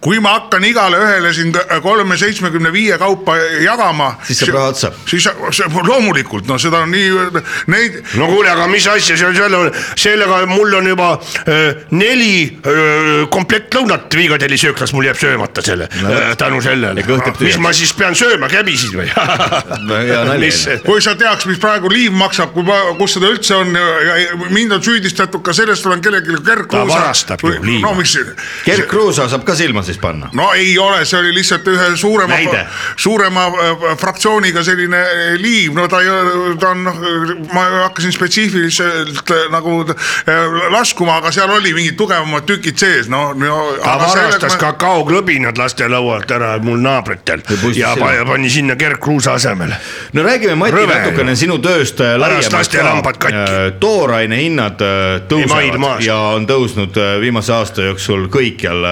Kui ma hakkan igale ühele siin kolme seitsmekümne viie kaupa jagama. Siis saab raha otsa. siis sa- see loomulikult, no seda on nii, neid no kuule, aga mis asja seal seal on, sellega mul on juba öö, neli öö, komplekt lõunat Viigatelli sööklas mul jääb söömata selle no,, tänu sellele ja kõht jääb. mis ma siis pean sööma, käbisid või? hea nali kui sa teaks, mis praegu liiv maksab, kui, kus seda üldse on mind on süüdistatud ka selles, et olen kellelegi kergkruusa. Ta varastab ju liiva. no mis, Gerd Kruusa saab ka silma siis panna. no ei ole, see oli lihtsalt ühe suurema suurema äh, fraktsiooniga selline äh, liiv, no ta ei, ta on noh, ma hakkasin spetsiifiliselt äh, nagu laskuma, aga seal oli mingid tugevamad tükid sees, no, no. ta varastas kakaoklõbinad lastelaualt ära mul naabritel Ja ja pani sinna Gerd Kruusa asemele. no räägime, Mati, Rõve natukene sinu tööst laiemalt laste tooraine hinnad tõusevad ja on tõusnud viimase aasta jooksul kõikjal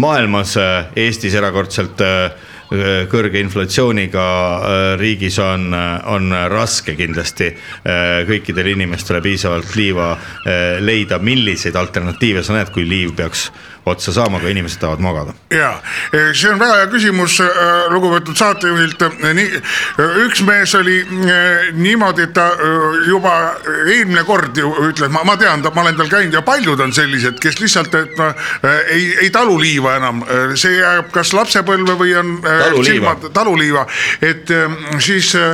maailmas, Eestis erakordselt äh, kõrge inflatsiooniga äh, riigis on, on raske kindlasti äh, kõikidele inimestele piisavalt liiva äh, leida, milliseid alternatiive sa näed, kui liiv peaks otsa saama, aga inimesed tahavad magada? ja see on väga hea küsimus äh, lugupeetud saatejuhilt. nii, üks mees oli äh, niimoodi, et ta äh, juba eelmine kord ju ütles, ma, ma tean, ma olen tal käinud ja paljud on sellised, kes lihtsalt, et no, äh, ei, ei talu liiva enam, see jääb kas lapsepõlve või on äh, Taluliiva. taluliiva, et äh, siis äh,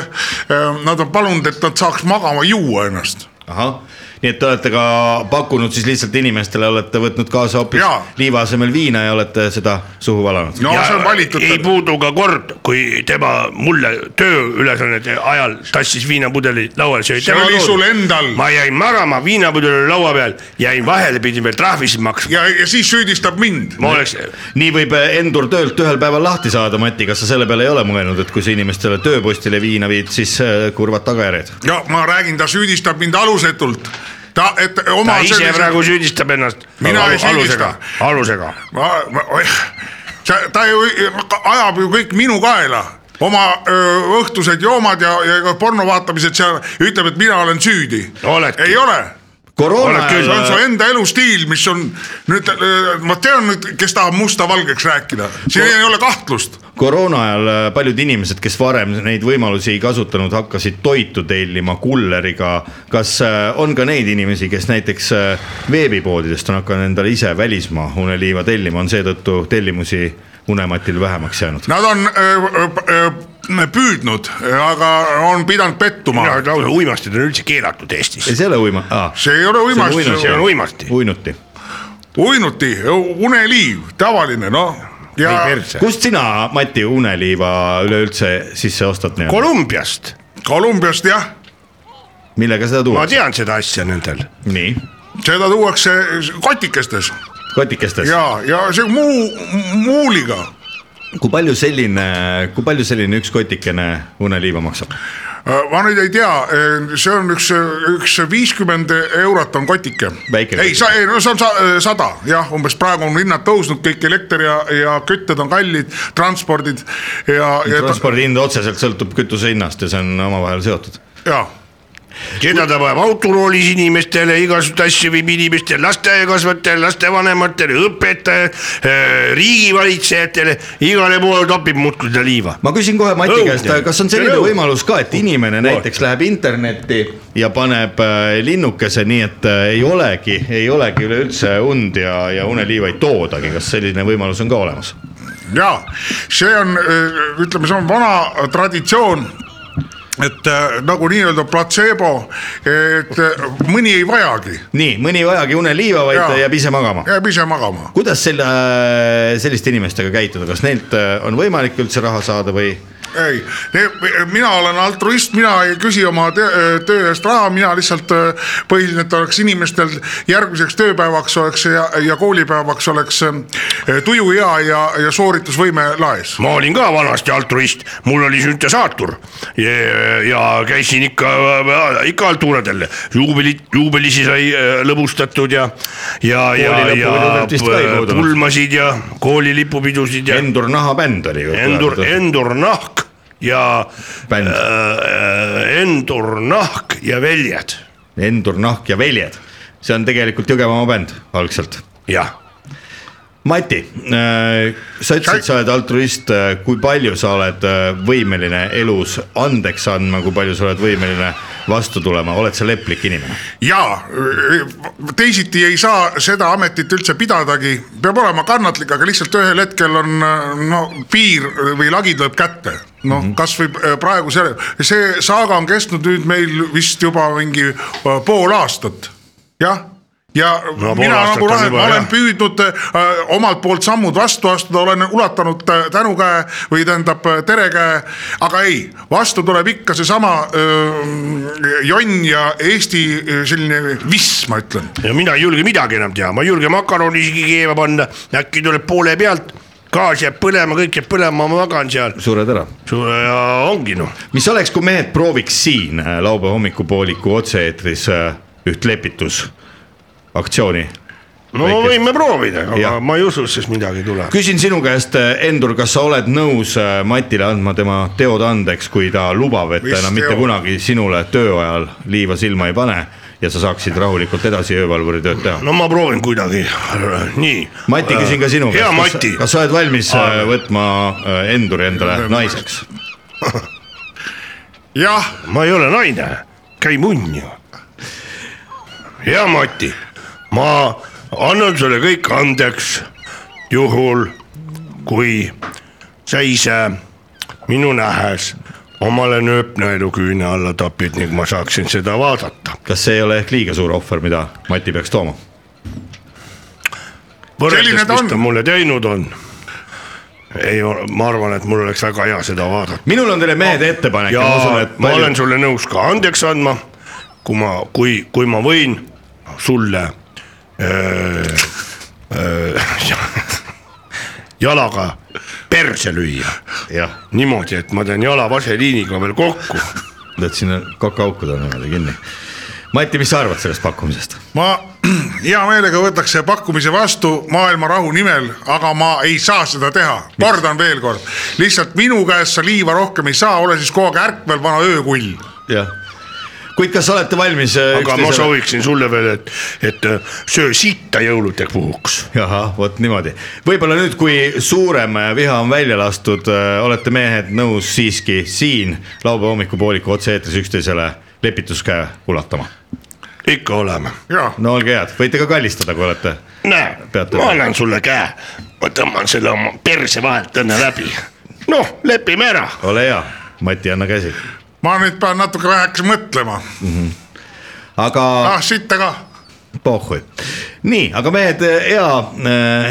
äh, nad on palunud, et nad saaks magama juua ennast ahah, nii et te olete ka pakkunud siis lihtsalt inimestele, olete võtnud kaasa hoopis Jaa. liiva asemel viina ja olete seda suhu valanud. no ja see on valitud. ei puudu ka kord, kui tema mulle tööülesannete ajal tassis viinapudeli lauale, see oli sul endal. ma jäin magama, viinapudel oli laua peal, jäin vahele, pidin veel trahvisid maksma. ja, ja siis süüdistab mind ma oleks, nii võib äh, Endur töölt ühel päeval lahti saada, Mati, kas sa selle peale ei ole mõelnud, et kui sa inimestele tööpostile viina viid, siis äh, kurvad tagajärjed? ja ma räägin, ta süüdistab mind alusetult. ta, et ta oma ise praegu süüdistab ennast. Mina ei süüdista. alusega, alusega. ma, ma, oih, ta, ta ju ajab ju kõik minu kaela oma öö, õhtused joomad ja, ja ka porno vaatamised seal, ütleb, et mina olen süüdi. Ei ole koroona küll, see on su ajal, enda elustiil, mis on nüüd, ma tean nüüd, kes tahab musta valgeks rääkida, siin ei ole kahtlust. Koroona ajal äh, paljud inimesed, kes varem neid võimalusi ei kasutanud, hakkasid toitu tellima kulleriga. kas äh, on ka neid inimesi, kes näiteks äh, veebipoodidest on hakanud endale ise välismaa uneliiva tellima, on seetõttu tellimusi Unematil vähemaks jäänud? Nad on öö, öö, püüdnud, aga on pidanud pettuma. lausa uimastid on üldse keelatud Eestis. ei, see ei ole uima- ah,, see ei ole uimast, see on uimasti. uinuti. uinuti, uneliiv, tavaline noh. Kust sina, Mati, uneliiva üleüldse sisse ostad Kolumbiast, Kolumbiast jah, millega seda ma tuuakse? tean seda asja nendel. nii, seda tuuakse kotikestes kotikestes. ja, ja see muu, muuliga kui palju selline, kui palju selline üks kotikene uneliiva maksab? Ma nüüd ei tea, see on üks, üks viiskümmend eurot on kotike. Ei, sa, ei no see on sa, sada jah, umbes praegu on hinnad tõusnud, kõik elekter ja, ja kütted on kallid, transpordid ja, ja, transpordi hind otseselt sõltub kütuse hinnast ja see on omavahel seotud. ja seda ta paneb autoroolis inimestele, igasuguseid asju viib inimestele, lasteaiakasvatajatele, lastevanematele, õpetajatele, riigivalitsejatele, igale poole topib muudkui seda liiva. ma küsin kohe Mati Õudne. käest, kas on selline õudne. võimalus ka, et inimene näiteks läheb internetti ja paneb äh, linnukese, nii et äh, ei olegi, ei olegi üleüldse und ja, ja uneliiva ei toodagi, kas selline võimalus on ka olemas? ja see on, ütleme, see on vana traditsioon et äh, nagu nii-öelda platseebo, et äh, mõni ei vajagi, nii, mõni ei vajagi uneliiva, vaid Jaa. jääb ise magama. jääb ise magama. kuidas selle, selliste inimestega käituda, kas neilt äh, on võimalik üldse raha saada või? ei, mina olen altruist, mina ei küsi oma töö, töö eest raha, mina lihtsalt äh, põhiliselt oleks inimestel järgmiseks tööpäevaks oleks ja, ja koolipäevaks oleks äh, tuju hea ja, ja sooritusvõime laes. ma olin ka vanasti altruist, mul oli süntesaatur ja, ja käisin ikka, ikka altuuradel, juubelit, juubelisi sai äh, lõbustatud ja, ja, ja, ja puudunud. pulmasid ja koolilipupidusid ja Endur Nahabänd oli. Endur, Endur Nahk ja Bänd. äh, Endur Nahk ja Veljed, Endur Nahk ja Veljed, see on tegelikult Jõgevamaa bänd algselt. Jah Mati, sa ütlesid, sa oled altruist, kui palju sa oled äh, võimeline elus andeks andma, kui palju sa oled võimeline vastu tulema, oled sa leplik inimene? ja teisiti ei saa seda ametit üldse pidadagi, peab olema kannatlik, aga lihtsalt ühel hetkel on no piir või lagi tuleb kätte. noh mm -hmm. kasvõi äh, praegu see, see saaga on kestnud nüüd meil vist juba mingi äh, pool aastat, jah ja No mina nagu juba, ma olen jah. püüdnud äh, omalt poolt sammud vastu astuda, olen ulatanud äh, tänukäe või tähendab äh, terekäe, aga ei, vastu tuleb ikka seesama äh, jonn ja Eesti äh, selline viss, ma ütlen. ja mina ei julge midagi enam teha, ma ei julge makaroni isegi keema panna, äkki tuleb poole pealt, gaas jääb põlema, kõik jääb põlema, ma magan seal. sured ära. ja ongi noh, mis oleks, kui mehed prooviks siin laupäeva hommikupooliku otse-eetris äh, üht lepitusaktsiooni? no Väikest. võime proovida, aga ja. ma ei usu, sest midagi ei tule. küsin sinu käest, Endur, kas sa oled nõus äh, Matile andma tema teod andeks, kui ta lubab, et ta enam mitte teod? kunagi sinule töö ajal liiva silma ei pane ja sa saaksid rahulikult edasi öövalvuri tööd teha? no ma proovin kuidagi, nii. Mati, küsin ka sinu hea käest, kas, kas sa oled valmis äh, võtma äh, Enduri endale naiseks? jah, ma ei ole naine, käi munni. hea Mati, ma annan sulle kõik andeks, juhul kui sa ise minu nähes omale nööpnõelu küüne alla topid ning ma saaksin seda vaadata. kas see ei ole ehk liiga suur ohver, mida Mati peaks tooma? võrreldes, mis ta mulle teinud on. ei, ma arvan, et mul oleks väga hea seda vaadata. minul on teile mehed ettepanek ja ma usun, et ma palju... olen sulle nõus ka andeks andma, kui ma, kui, kui ma võin sulle jalaga perse lüüa jah, niimoodi, et ma teen jala vaseliiniga veel kokku. lööd sinna kokaauku ta niimoodi kinni. Mati, mis sa arvad sellest pakkumisest? ma hea meelega võtaks selle pakkumise vastu maailma rahu nimel, aga ma ei saa seda teha, kordan veel kord, lihtsalt minu käest sa liiva rohkem ei saa, ole siis kogu aeg ärkvel, vana öökull. jah, kuid kas olete valmis? aga ma sooviksin sulle veel, et, et äh, söö sitta jõulude puhuks. ahah, vot niimoodi. võib-olla nüüd, kui suurem äh, viha on välja lastud, olete mehed nõus siiski siin laupäeva hommikupooliku otse-eetris üksteisele lepituskäe ulatama? ikka oleme. no olge head, võite ka kallistada, kui olete. näe, ma annan sulle käe, ma tõmban selle oma perse vahelt õnne läbi. noh, lepime ära. ole hea, Mati, anna käsi. Ma nüüd pean natuke vähekese mõtlema, aga ah sitta ka. pohhui. nii, aga mehed, hea,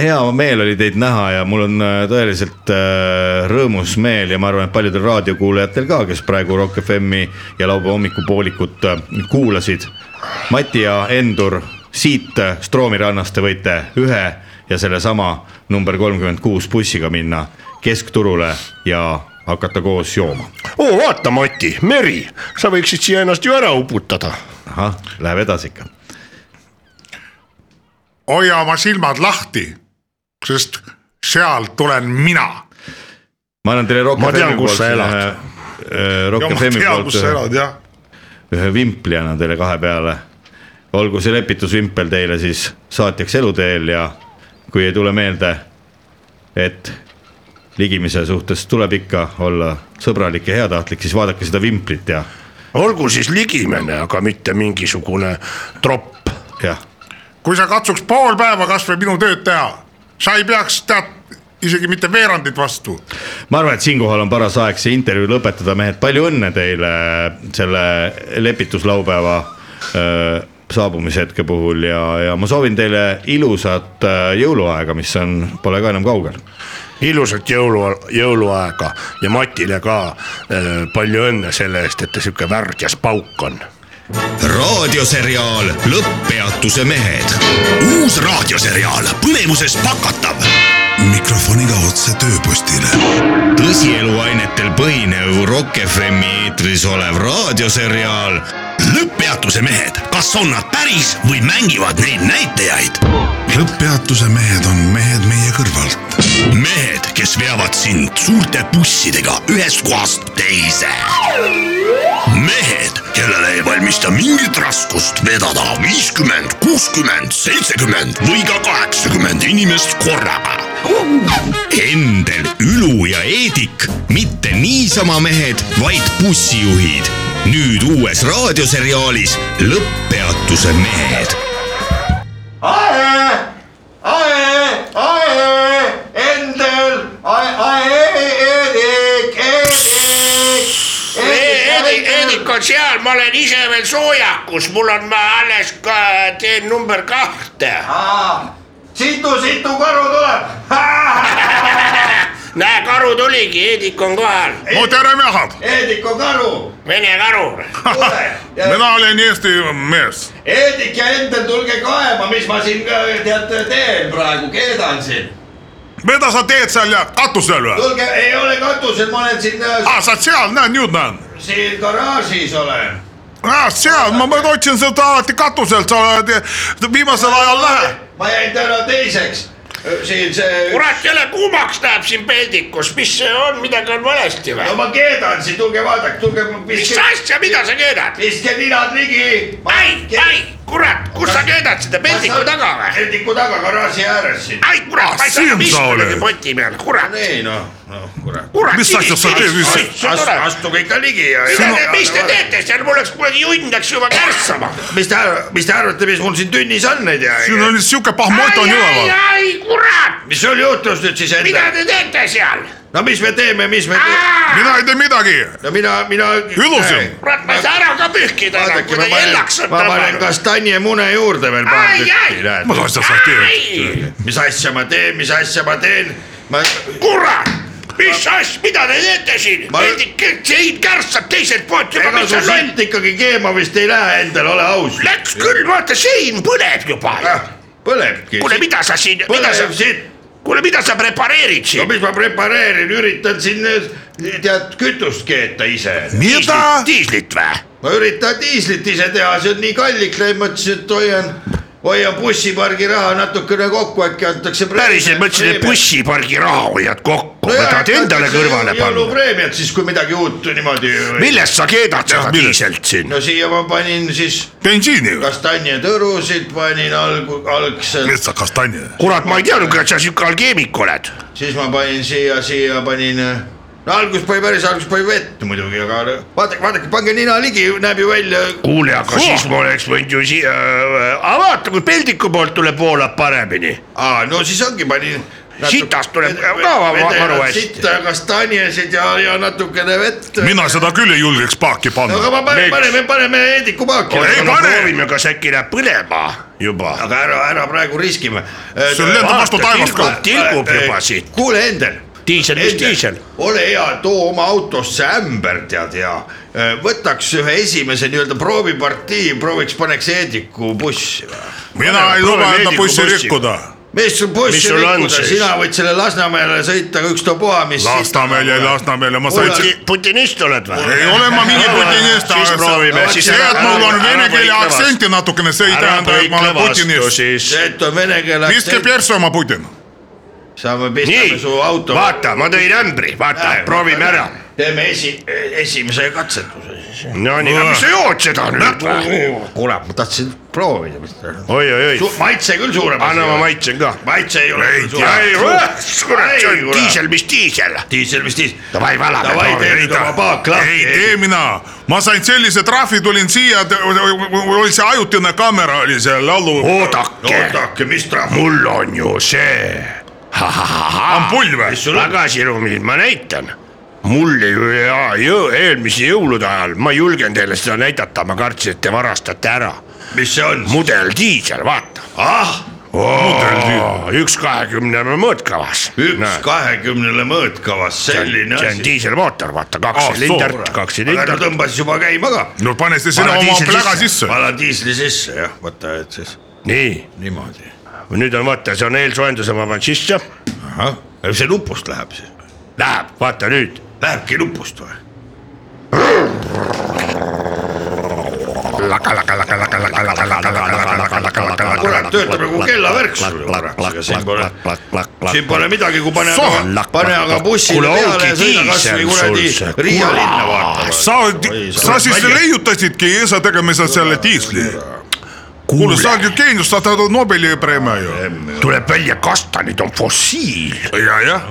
hea meel oli teid näha ja mul on äh, tõeliselt äh, rõõmus meel ja ma arvan, et paljudel raadiokuulajatel ka, kes praegu Rock FM-i ja laupäeva hommikupoolikut äh, kuulasid. Mati ja Endur, siit äh, Stroomi rannast te võite ühe ja sellesama number kolmkümmend kuus bussiga minna keskturule ja hakata koos jooma. oo, vaata, Mati, meri, sa võiksid siia ennast ju ära uputada. ahah, läheb edasi ikka. hoia oma silmad lahti, sest sealt tulen mina. ma annan teile Rock Ma tean, FM-i kus poolt sa elad. ühe- Rock FM-i poolt ühe ühe vimpli annan teile kahe peale. olgu see lepitusvimpel teile siis saatjaks eluteel ja kui ei tule meelde, et ligimise suhtes tuleb ikka olla sõbralik ja heatahtlik, siis vaadake seda vimplit ja olgu siis ligimene, aga mitte mingisugune tropp. kui sa katsuks pool päeva kasvõi minu tööd teha, sa ei peaks tead isegi mitte veerandit vastu. ma arvan, et siinkohal on paras aeg see intervjuu lõpetada, mehed, palju õnne teile selle lepituslaupäeva öö, saabumishetke puhul ja, ja ma soovin teile ilusat öö, jõuluaega, mis on, pole ka enam kaugel ilusat jõulu, jõuluaega ja Matile ka äh, palju õnne selle eest, et ta sihuke värdjas pauk on. raadioseriaal Lõpppeatuse mehed. uus raadioseriaal põnevuses pakatav. mikrofoniga otse tööpostile. tõsieluainetel põhinev Rock FM-i eetris olev raadioseriaal Lõpppeatuse mehed, kas on nad päris või mängivad neid näitajaid? Lõpppeatuse mehed on mehed meie kõrvalt. mehed, kes veavad sind suurte bussidega ühest kohast teise. mehed, kellele ei valmista mingit raskust vedada viiskümmend, kuuskümmend, seitsekümmend või ka kaheksakümmend inimest korraga. Endel, Ülu ja Eedik, mitte niisama mehed, vaid bussijuhid. nüüd uues raadioseriaalis Lõpppeatuse mehed ae, ae, Endel, ae, ae, Eedik, Eedik, Eedik on seal, ma olen ise veel soojakus, mul on, ma alles ka teen number kahte. situ, situ karu tuleb. näe, karu tuligi, Eedik on kohal, no tere, mehad, Eedik on karu, vene karu. mina olen Eesti mees. Eedik ja Endel, tulge kaema, mis ma siin tead teen praegu, keedan siin. Mida sa teed seal ja katusel või? tulge, ei ole katusel, ma olen siin, aa, sa oled seal, näed, nüüd näen. siin garaažis olen. aa, seal, ma, ma otsin seda alati katuselt, sa oled viimasel ajal lähe. ma jäin täna teiseks. siin see, kurat, jälle kuumaks läheb siin peldikus, mis see on, midagi on valesti no või? ma keedan siin, tulge vaadake, tulge. mis asja, mida sa keedad? viske ninad ligi. ai, ai, kurat, kus sa keedad seda peldiku taga või? peldiku taga garaaži ääres siin. ai kurat, ma ei saa sa istuda oled. poti peal, kurat, nii noh, noh kurat. kurat. Mis asja sa teed, mis- astuge ikka ligi ja. mida te, mis te teete seal, mul oleks kuidagi junn läks juba kärssama. mis te, mis te arvate, mis mul siin tünnis on neid ja. siin on siuke pahmott on ai, üleval. ai, kurat, mis sul juhtus nüüd siis mida enda? te teete seal? No mis me teeme, mis me teeme? mina ei tee midagi. no mina, mina. Ilusam. kurat, ma ei saa ära ka pühkida enam, kuidagi panen hellaks, on ma panen tõmmanud. kastanjemune juurde veel paar tükki, näed. mis asja sa teed? mis asja ma teen, mis asja ma teen? ma, kurat, mis asja, mida te teete siin Ma-? sein kärssab teiselt poolt juba, ega mis su on loll. sitt ikkagi keema vist ei lähe endal, ole aus. Läks küll, vaata sein põleb juba. põlebki. kuule, mida sa siin, mida sa põleb, siit. kuule, mida sa prepareerid no siin? mis ma prepareerin, üritan siin tead kütust keeta ise. mida? diislit või? ma üritan diislit ise teha, see on nii kalliks läinud, mõtlesin, et hoian, hoia bussipargi raha natukene kokku, äkki antakse. päriselt mõtlesin, et bussipargi raha hoiad kokku, võtad endale kõrvale panna. jõulupreemiat siis, kui midagi uut niimoodi. millest sa keedad seda millest? diiselt siin? no siia ma panin siis bensiiniga, kastanjetõrusid panin alg-, algselt, mis sa kastanje. kurat, ma ei teadnud, et sa siuke alkeemik oled. siis ma panin siia, siia panin. No alguses pani päris alguses pani vett muidugi, aga vaadake, vaadake, pange nina ligi, näeb ju välja. kuule, aga siis ma oleks võinud ju siia, aga vaata, kui peldiku poolt tuleb, voolab paremini. aa, no siis ongi, panin. Sitast tuleb ka maru hästi. sitta, kastanjesid ja, ja natukene vett. mina seda küll ei julgeks paaki no aga panna. panen, Miks? paneme, paneme Heidiku paaki. Ei pane! proovime, kas äkki läheb põlema juba. aga ära, ära praegu riskime. See lendab vastu taevast ka. tilgub juba siit. kuule, Endel. Diisel, mis diisel? ole hea, too oma autosse ämber, tead ja äh, võtaks ühe esimese nii-öelda proovipartii, prooviks, paneks Heidiku bussi. mina ei luba enda bussi rikkuda. mis sul bussi rikkuda, sina võid selle Lasnamäele sõita, ükstapuha, mis. Lasnamäel ja Lasnamäele, ma sain. putinist oled või? ei ole ma mingi putinist, siis proovime, aga siis see, et mul on vene keele aktsenti natukene, see ei tähenda, et ma olen putinist. see, et on vene keele viske persse oma Putin. Saame pistame su, auto. vaata, ma tõin ämbri, vaata, proovime ära. teeme esi, esimese katsetuse siis. no nii, aga mis sa jood seda nüüd kuule, ma tahtsin proovida, mis ta. oi-oi-oi, maitse küll suurem. anna ma. maitsen ka. maitse ei ole Ei tea. ei, kurat, see on diisel, mis diisel. diisel, mis diisel. Davai, valame, Davai, tee oma paak ei lahti. tee mina, ma sain sellise trahvi, tulin siia, oli see ajutine kaamera oli seal laulu. oodake, oodake, mis trahv. mul on ju see. Ampull või? tagasiruumid, ma näitan. mul ju ja jõu- eelmise jõulude ajal, ma ei julgenud teile seda näidata, ma kartsin, et te varastate ära. mis see on? mudeldiisel, vaata. ah, üks kahekümne mõõtkavas. üks kahekümnele mõõtkavas, selline see on asi. diiselmootor, vaata kaks silindrit soo., kaks aga ta silindrit. tõmbas juba käima ka. no pane see sinna oma pläga sisse. sisse. panen diisli sisse jah, vaata, et siis nii, niimoodi. Nüüd on vaata, see on eelsoojenduse, ma panen sisse. ahah, see nupust läheb siis. Läheb, vaata nüüd. Lähebki nupust või? kurat, töötab nagu kellavärk sul ju kurat, aga siin pole, siin pole midagi, kui pane pane aga bussile peale ja sõida kasvõi kuradi. Riia linna vaatama. sa, sa siis leiutasidki ise tegema selle diisli. kuule, sa oled ju geenius, sa tahad Nobeli preemia ju. tuleb välja, kastanid on fossiil. ja, jah,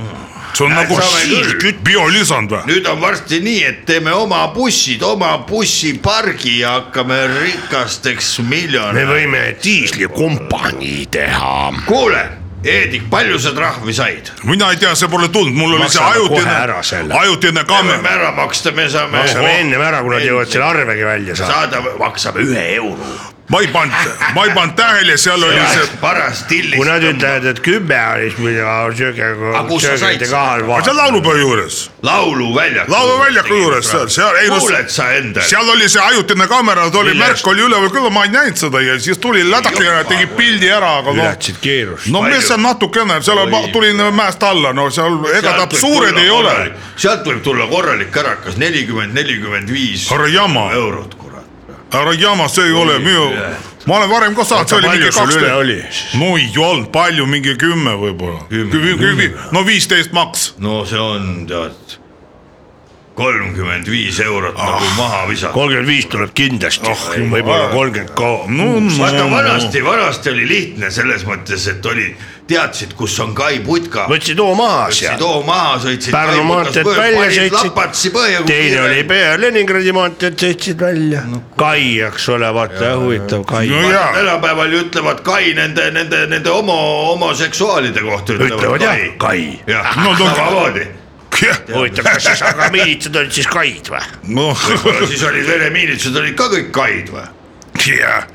see on nagu saame küll. biolisand või? nüüd on varsti nii, et teeme oma bussid, oma bussipargi ja hakkame rikasteks me miljonäriks. võime diislikompanii teha. kuule, Eedik, palju sa trahvi said? mina ei tea, see pole tulnud, mul oli see Maksame kohe ajutine ajutine me võime kaamera. ära maksta, me saame maksame ennem ära, kui nad jõuavad selle arvegi välja saada. saada, maksame ühe euro. Ma ei pannud, ma ei pannud tähele, seal oli see, paras tillis. kui nad ütlevad, et kümme oli, siis mina sööge, Aga kus sa said seda? seal laulupeo juures, lauluväljaku. lauluväljaku juures seal, seal, kuuled sa endale? seal oli see ajutine kaamera, ta oli, Millest? märk oli üleval küll, ma ei näinud seda ja siis tuli lädake ja tegi pildi ära, aga noh. ületasid kiirust. no mis seal natukene, seal ma tulin mäest alla, no seal ega ta suured ei ole. sealt võib tulla korralik kärakas, nelikümmend, nelikümmend viis härra Jama, eurot, härra Jama, see ei ole minu, ma olen varem ka saanud, see oli mingi kaksteist. oli? no ei olnud palju, mingi kümme võib-olla. no viisteist maks. no see on tead kolmkümmend viis eurot ah. nagu maha visata. kolmkümmend viis tuleb kindlasti Oh,, võib-olla kolmkümmend ka. no, vaata no, vanasti, vanasti oli lihtne selles mõttes, et oli, teadsid, kus on Kai putka. võtsid hoo maha võtsid seal, hoo maha, sõitsid. Pärnu maanteed välja sõitsid, teine oli pea Leningradi maanteed sõitsid välja. Kai, eks ole, vaata huvitav Kai. no tänapäeval ju ütlevad Kai nende, nende, nende homo, homoseksuaalide kohta ütlevad jah, Kai. jah No samamoodi. huvitav, kas siis aga miilitsad olid siis Kaid või? noh, siis olid veremiilitsad olid ka kõik Kaid või? jah.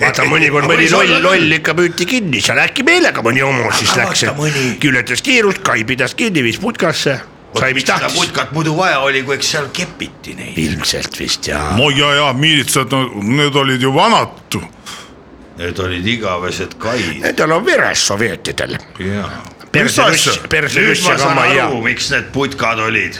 vaata mõnikord mõni loll loll ikka püüti kinni, seal äkki meelega mõni homo siis Aga läks ületas kiirust, Kai pidas kinni, viis putkasse, sai mis tahtis. putkat muidu vaja oli, kui eks seal kepiti neid. ilmselt vist jaa. no ja, ja miilitsad, no need olid ju vanad. Need olid igavesed Kaid. Nendel on veres sovjetidel. jaa. Nüüd ma saan aru, miks need putkad olid.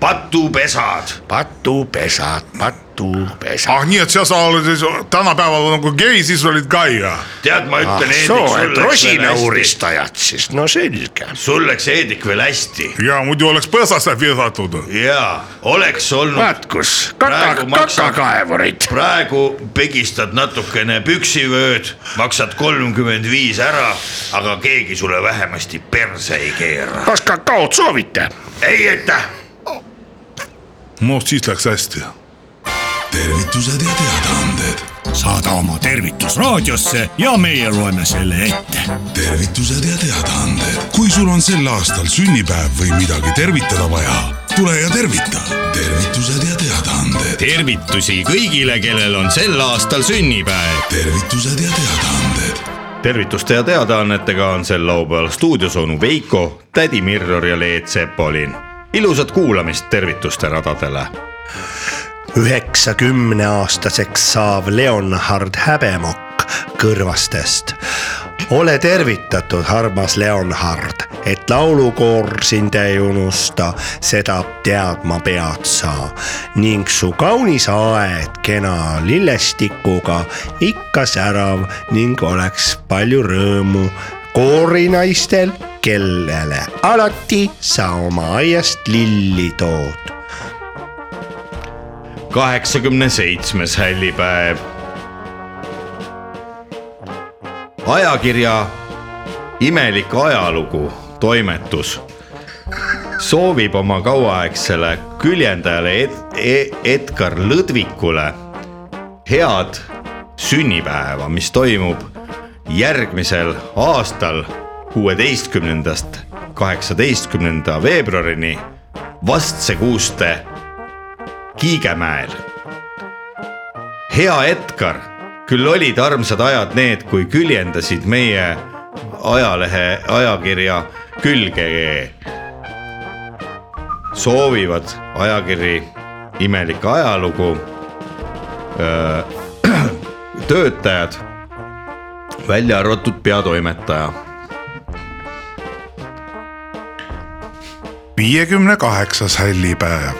patupesad. patupesad, patupesad. ah nii, et sa, sa oled siis tänapäeval nagu gei, siis olid ka ja. tead, ma ah ütlen, soo, Heedik, et rosinauuristajad siis, no selge. sul läks Heedik veel hästi ja muidu oleks põõsasse visatud. ja oleks olnud, vaat kus, kaka kakakaevurid. praegu pigistad natukene püksivööd, maksad kolmkümmend viis ära, aga keegi sulle vähemasti perse ei keera. kas kakaod soovite? ei aitäh. noh, siis läks hästi tervitused ja teadaanded, saada oma tervitus raadiosse ja meie loeme selle ette. tervitused ja teadaanded. kui sul on sel aastal sünnipäev või midagi tervitada vaja, tule ja tervita. tervitused ja teadaanded, tervitusi kõigile, kellel on sel aastal sünnipäev. tervitused ja teadaanded, tervituste ja teadaannetega on sel laupäeval stuudios onu Veiko, tädi Mirror ja Leet Sepolin. Ilusat kuulamist tervituste radadele. üheksakümne aastaseks saav Leonhard Häbemokk Kõrvastest. ole tervitatud, armas Leonhard, et laulukoor sind ei unusta, seda teadma pead sa ning su kaunis aed kena lillestikuga ikka särav ning oleks palju rõõmu koorinaistel, kellele alati sa oma aiast lilli tood kaheksakümne seitsmes hällipäev. ajakirja Imelik ajalugu toimetus soovib oma kauaaegsele küljendajale Ed Ed Edgar Lõdvikule head sünnipäeva, mis toimub järgmisel aastal, kuueteistkümnendast kaheksateistkümnenda veebruarini Vastsekuuste Kiigemäel. hea Edgar, küll olid armsad ajad need, kui küljendasid meie ajalehe, ajakirja külge. soovivad ajakiri Imelik ajalugu öö, töötajad, välja arvatud peatoimetaja viiekümne kaheksas hällipäev.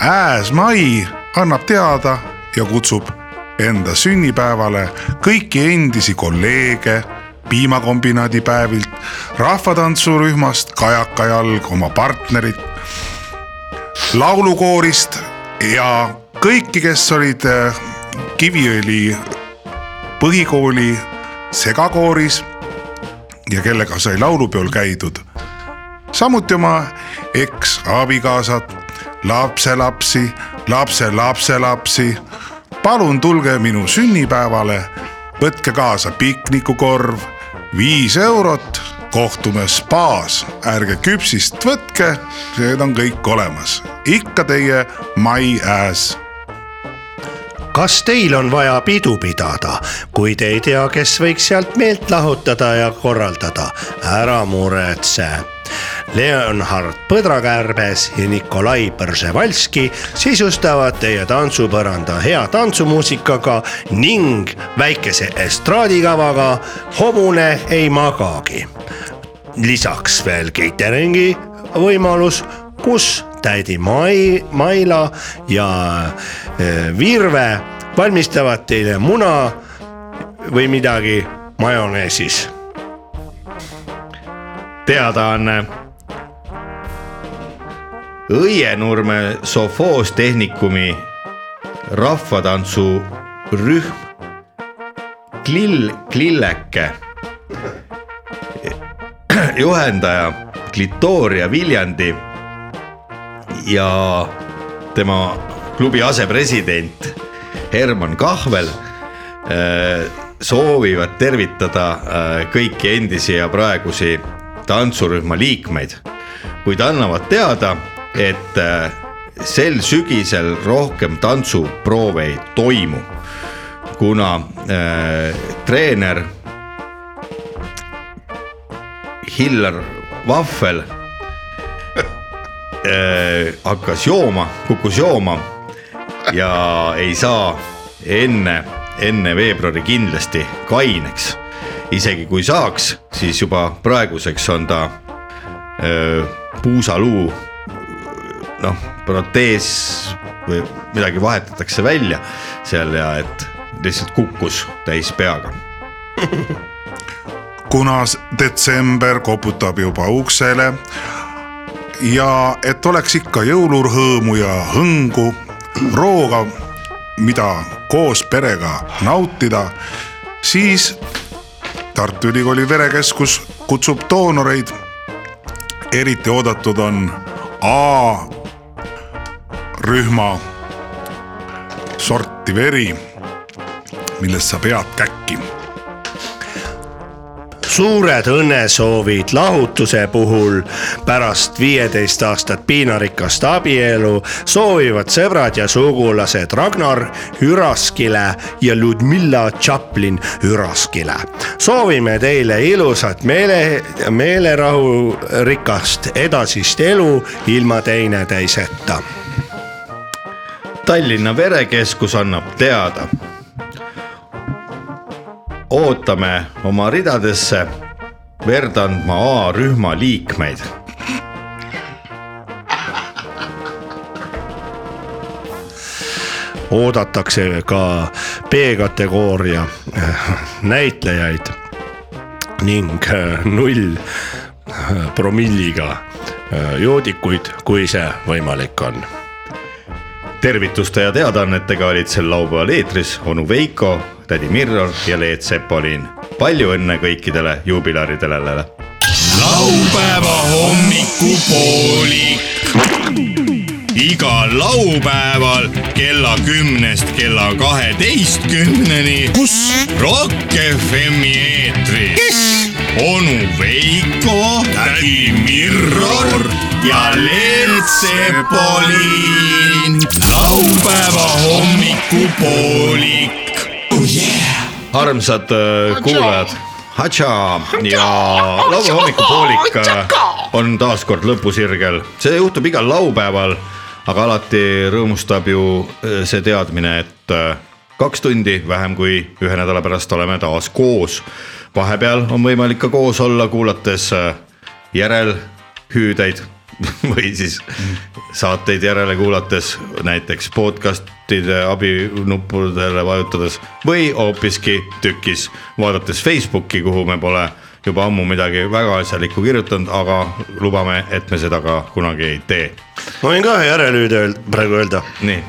Ääs Mai annab teada ja kutsub enda sünnipäevale kõiki endisi kolleege piimakombinaadi päevilt, rahvatantsurühmast Kajaka jalg oma partnerit, laulukoorist ja kõiki, kes olid äh, Kiviõli põhikooli segakooris ja kellega sai laulupeol käidud samuti oma eksabikaasat, lapselapsi, lapselapselapsi. palun tulge minu sünnipäevale, võtke kaasa piknikukorv, viis eurot, kohtume spaas, ärge küpsist võtke, need on kõik olemas, ikka teie Mai Ääs kas teil on vaja pidu pidada, kui te ei tea, kes võiks sealt meelt lahutada ja korraldada, ära muretse. Leonhard Põdrakärbes ja Nikolai Põrsevalski sisustavad teie tantsupõranda hea tantsumuusikaga ning väikese estraadikavaga Hobune ei magagi. lisaks veel catering'i võimalus, kus tädi Mai, Maila ja eh, Virve valmistavad teile muna või midagi majoneesis. teadaanne. Õienurme Sofoos tehnikumi rahvatantsurühm Klill, Klilleke. juhendaja Glitoria Viljandi ja tema klubi asepresident Herman Kahvel äh, soovivad tervitada äh, kõiki endisi ja praegusi tantsurühma liikmeid, kuid annavad teada, et äh, sel sügisel rohkem tantsuproove ei toimu, kuna äh, treener Hillar Vahvel äh, hakkas jooma, kukkus jooma ja ei saa enne, enne veebruari kindlasti kaineks. Isegi kui saaks, siis juba praeguseks on ta öö, puusaluu noh, protees või midagi vahetatakse välja seal ja et lihtsalt kukkus täis peaga. kuna detsember koputab juba uksele ja et oleks ikka jõulurõõmu ja hõngu, rooga, mida koos perega nautida, siis Tartu Ülikooli verekeskus kutsub doonoreid. eriti oodatud on A rühma sorti veri, millest saab head käkki suured õnnesoovid lahutuse puhul pärast viieteist aastat piinarikast abielu soovivad sõbrad ja sugulased Ragnar Üraskile ja Ludmilla Chaplin Üraskile. soovime teile ilusat meele, meelerahu rikast edasist elu ilma teineteiseta. Tallinna Verekeskus annab teada. Ootame oma ridadesse verd andma A-rühma liikmeid. oodatakse ka B-kategooria näitlejaid ning äh, null äh, promilliga äh, joodikuid, kui see võimalik on tervituste ja teadaannetega olid sel laupäeval eetris onu Veiko, tädi Mirror ja Leet Sepolin. palju õnne kõikidele juubilaridele. laupäeva hommikupoolik. igal laupäeval kella kümnest kella kaheteistkümneni. kus? Rock FM-i eetris. kes? onu Veiko, tädi Mirror ja Leelt Sepolin. laupäeva hommikupoolik. Armsad äh, kuulajad, Hatša ja laupäeva hommikupoolik äh, on taas kord lõpusirgel, see juhtub igal laupäeval, aga alati rõõmustab ju äh, see teadmine, et kaks tundi vähem kui ühe nädala pärast oleme taas koos. vahepeal on võimalik ka koos olla, kuulates järelhüüdeid või siis saateid järele kuulates, näiteks podcast'ide abinuppudele vajutades või hoopiski tükis vaadates Facebooki, kuhu me pole juba ammu midagi väga asjalikku kirjutanud, aga lubame, et me seda ka kunagi ei tee. ma võin ka järelhüüde praegu öelda. nii,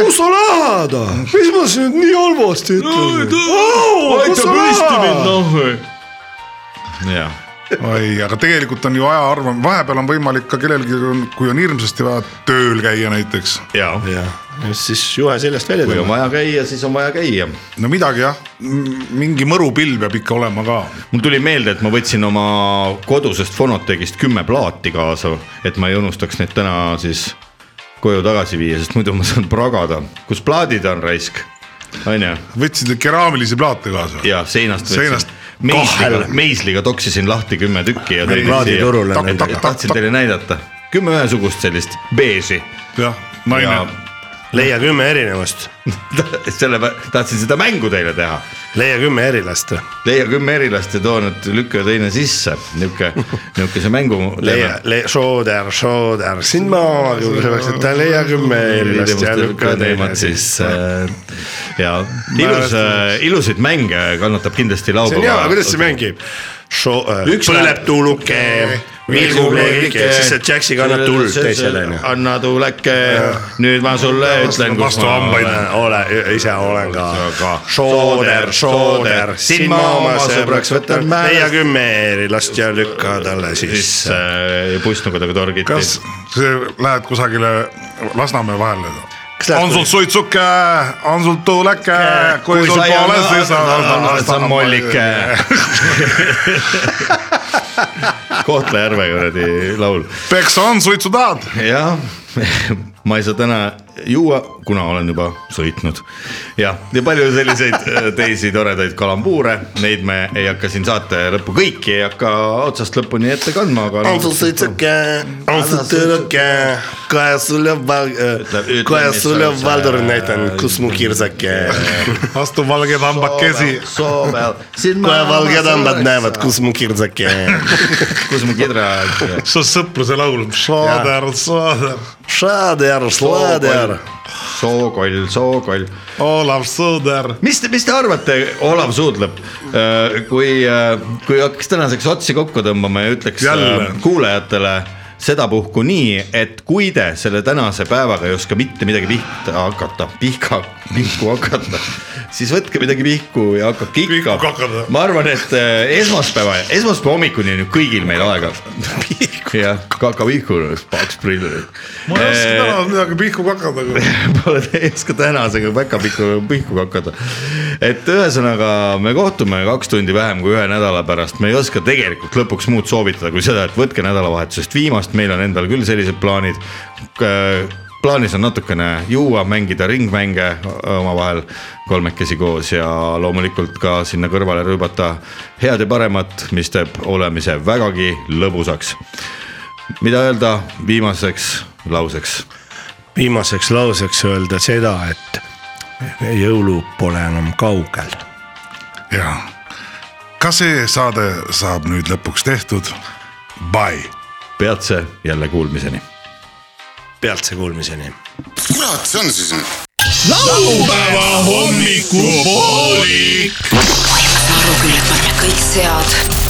kus sa lähed, mis ma siin nüüd nii halvasti ütlesin? aita püsti mind noh. jah, oi, aga tegelikult on ju aja arvam-, vahepeal on võimalik ka kellelgi, kui on hirmsasti vaja tööl käia näiteks. ja just siis juhe seljast välja kui on vaja käia, siis on vaja käia. No midagi jah, mingi mõrupill peab ikka olema ka. mul tuli meelde, et ma võtsin oma kodusest fonoteegist kümme plaati kaasa, et ma ei unustaks neid täna siis koju tagasi viia, sest muidu ma saan pragada, kus plaadid on raisk, on ju, võtsid keraamilisi plaate kaasa? ja seinast Seinast võtsin. meisliga, meisliga toksisin lahti kümme tükki ja tõin tak-. tahtsin teile näidata, kümme ühesugust sellist beeži. Jah, naine. Ja leia kümme erinevust, selle, tahtsin seda mängu teile teha leia kümme erilast. leia kümme erilast ja too nüüd lükka teine sisse, niuke, niuke see mängu. leia, leia, šooder, šooder, sind ma küll selleks, et ta leia kümme erilast ja lükka teine sisse. ja ilus, ilusaid mänge kannatab kindlasti see on hea, laupäeva. kuidas see mängib? Üks põleb läheb- tuluke, vilgub leegike, siis see Jaxi kannab tuld teisele onju. anna tuleke, nüüd ma sulle ütlen, kus ma olen. ole, ise olen ka Aga. šooder, šooder, sind ma oma sõbraks võtan, leia kümme erilast ja lükka talle sisse. äh, pussnugudega torgiti. kas see lähed kusagile Lasnamäe vahele? on sul suitsuke, on sul tuuleke, kui sul pole, siis annad sa mollike. Kohtla-Järve kuradi laul. peksa on, suitsu tahad? jah, ma ei saa täna juua, kuna olen juba sõitnud. jah, ja palju selliseid äh, teisi toredaid kalambuure, neid me ei hakka siin saate lõppu kõiki ei hakka otsast lõpuni ette kandma, aga. sõitsake, on sul tüdruke, kohe sulle kohe sulle on see- Valdur näitan, kus mu kirsake. astu valged hambakesi. Kohe valged hambad näevad, kus mu kirsake. kus mu kidra. see on sõpruse laul, Šader, Šader, Šader, šlader. sookoll, sookoll Olav Sõder. mis te, mis te arvate, Olav Suudlep, kui, kui hakkaks tänaseks otsi kokku tõmbama ja ütleks Jälle. äh, kuulajatele sedapuhku nii, et kui te selle tänase päevaga ei oska mitte midagi pihta hakata, pihka, pihku hakata, siis võtke midagi pihku ja hakake ikka Pihku ma arvan, et äh, esmaspäeva, esmaspäeva hommikuni on ju kõigil meil aega. jah, kakapihku, paks prill. ma ei oska täna midagi pihku kakada, Pole ei oska tänasega päkapikku pihku hakata. et ühesõnaga me kohtume kaks tundi vähem kui ühe nädala pärast, me ei oska tegelikult lõpuks muud soovitada kui seda, et võtke nädalavahetusest viimast, meil on endal küll sellised plaanid. plaanis on natukene juua, mängida ringmänge omavahel kolmekesi koos ja loomulikult ka sinna kõrvale rüübata head ja paremat, mis teeb olemise vägagi lõbusaks. mida öelda viimaseks lauseks viimaseks lauseks öelda seda, et jõulu pole enam kaugel. ja ka see saade saab nüüd lõpuks tehtud. Bye peatse jälle kuulmiseni. peatse kuulmiseni. kurat, see on siis nüüd. laupäeva hommikupoolik. Aru küll, et ma olen kõik sead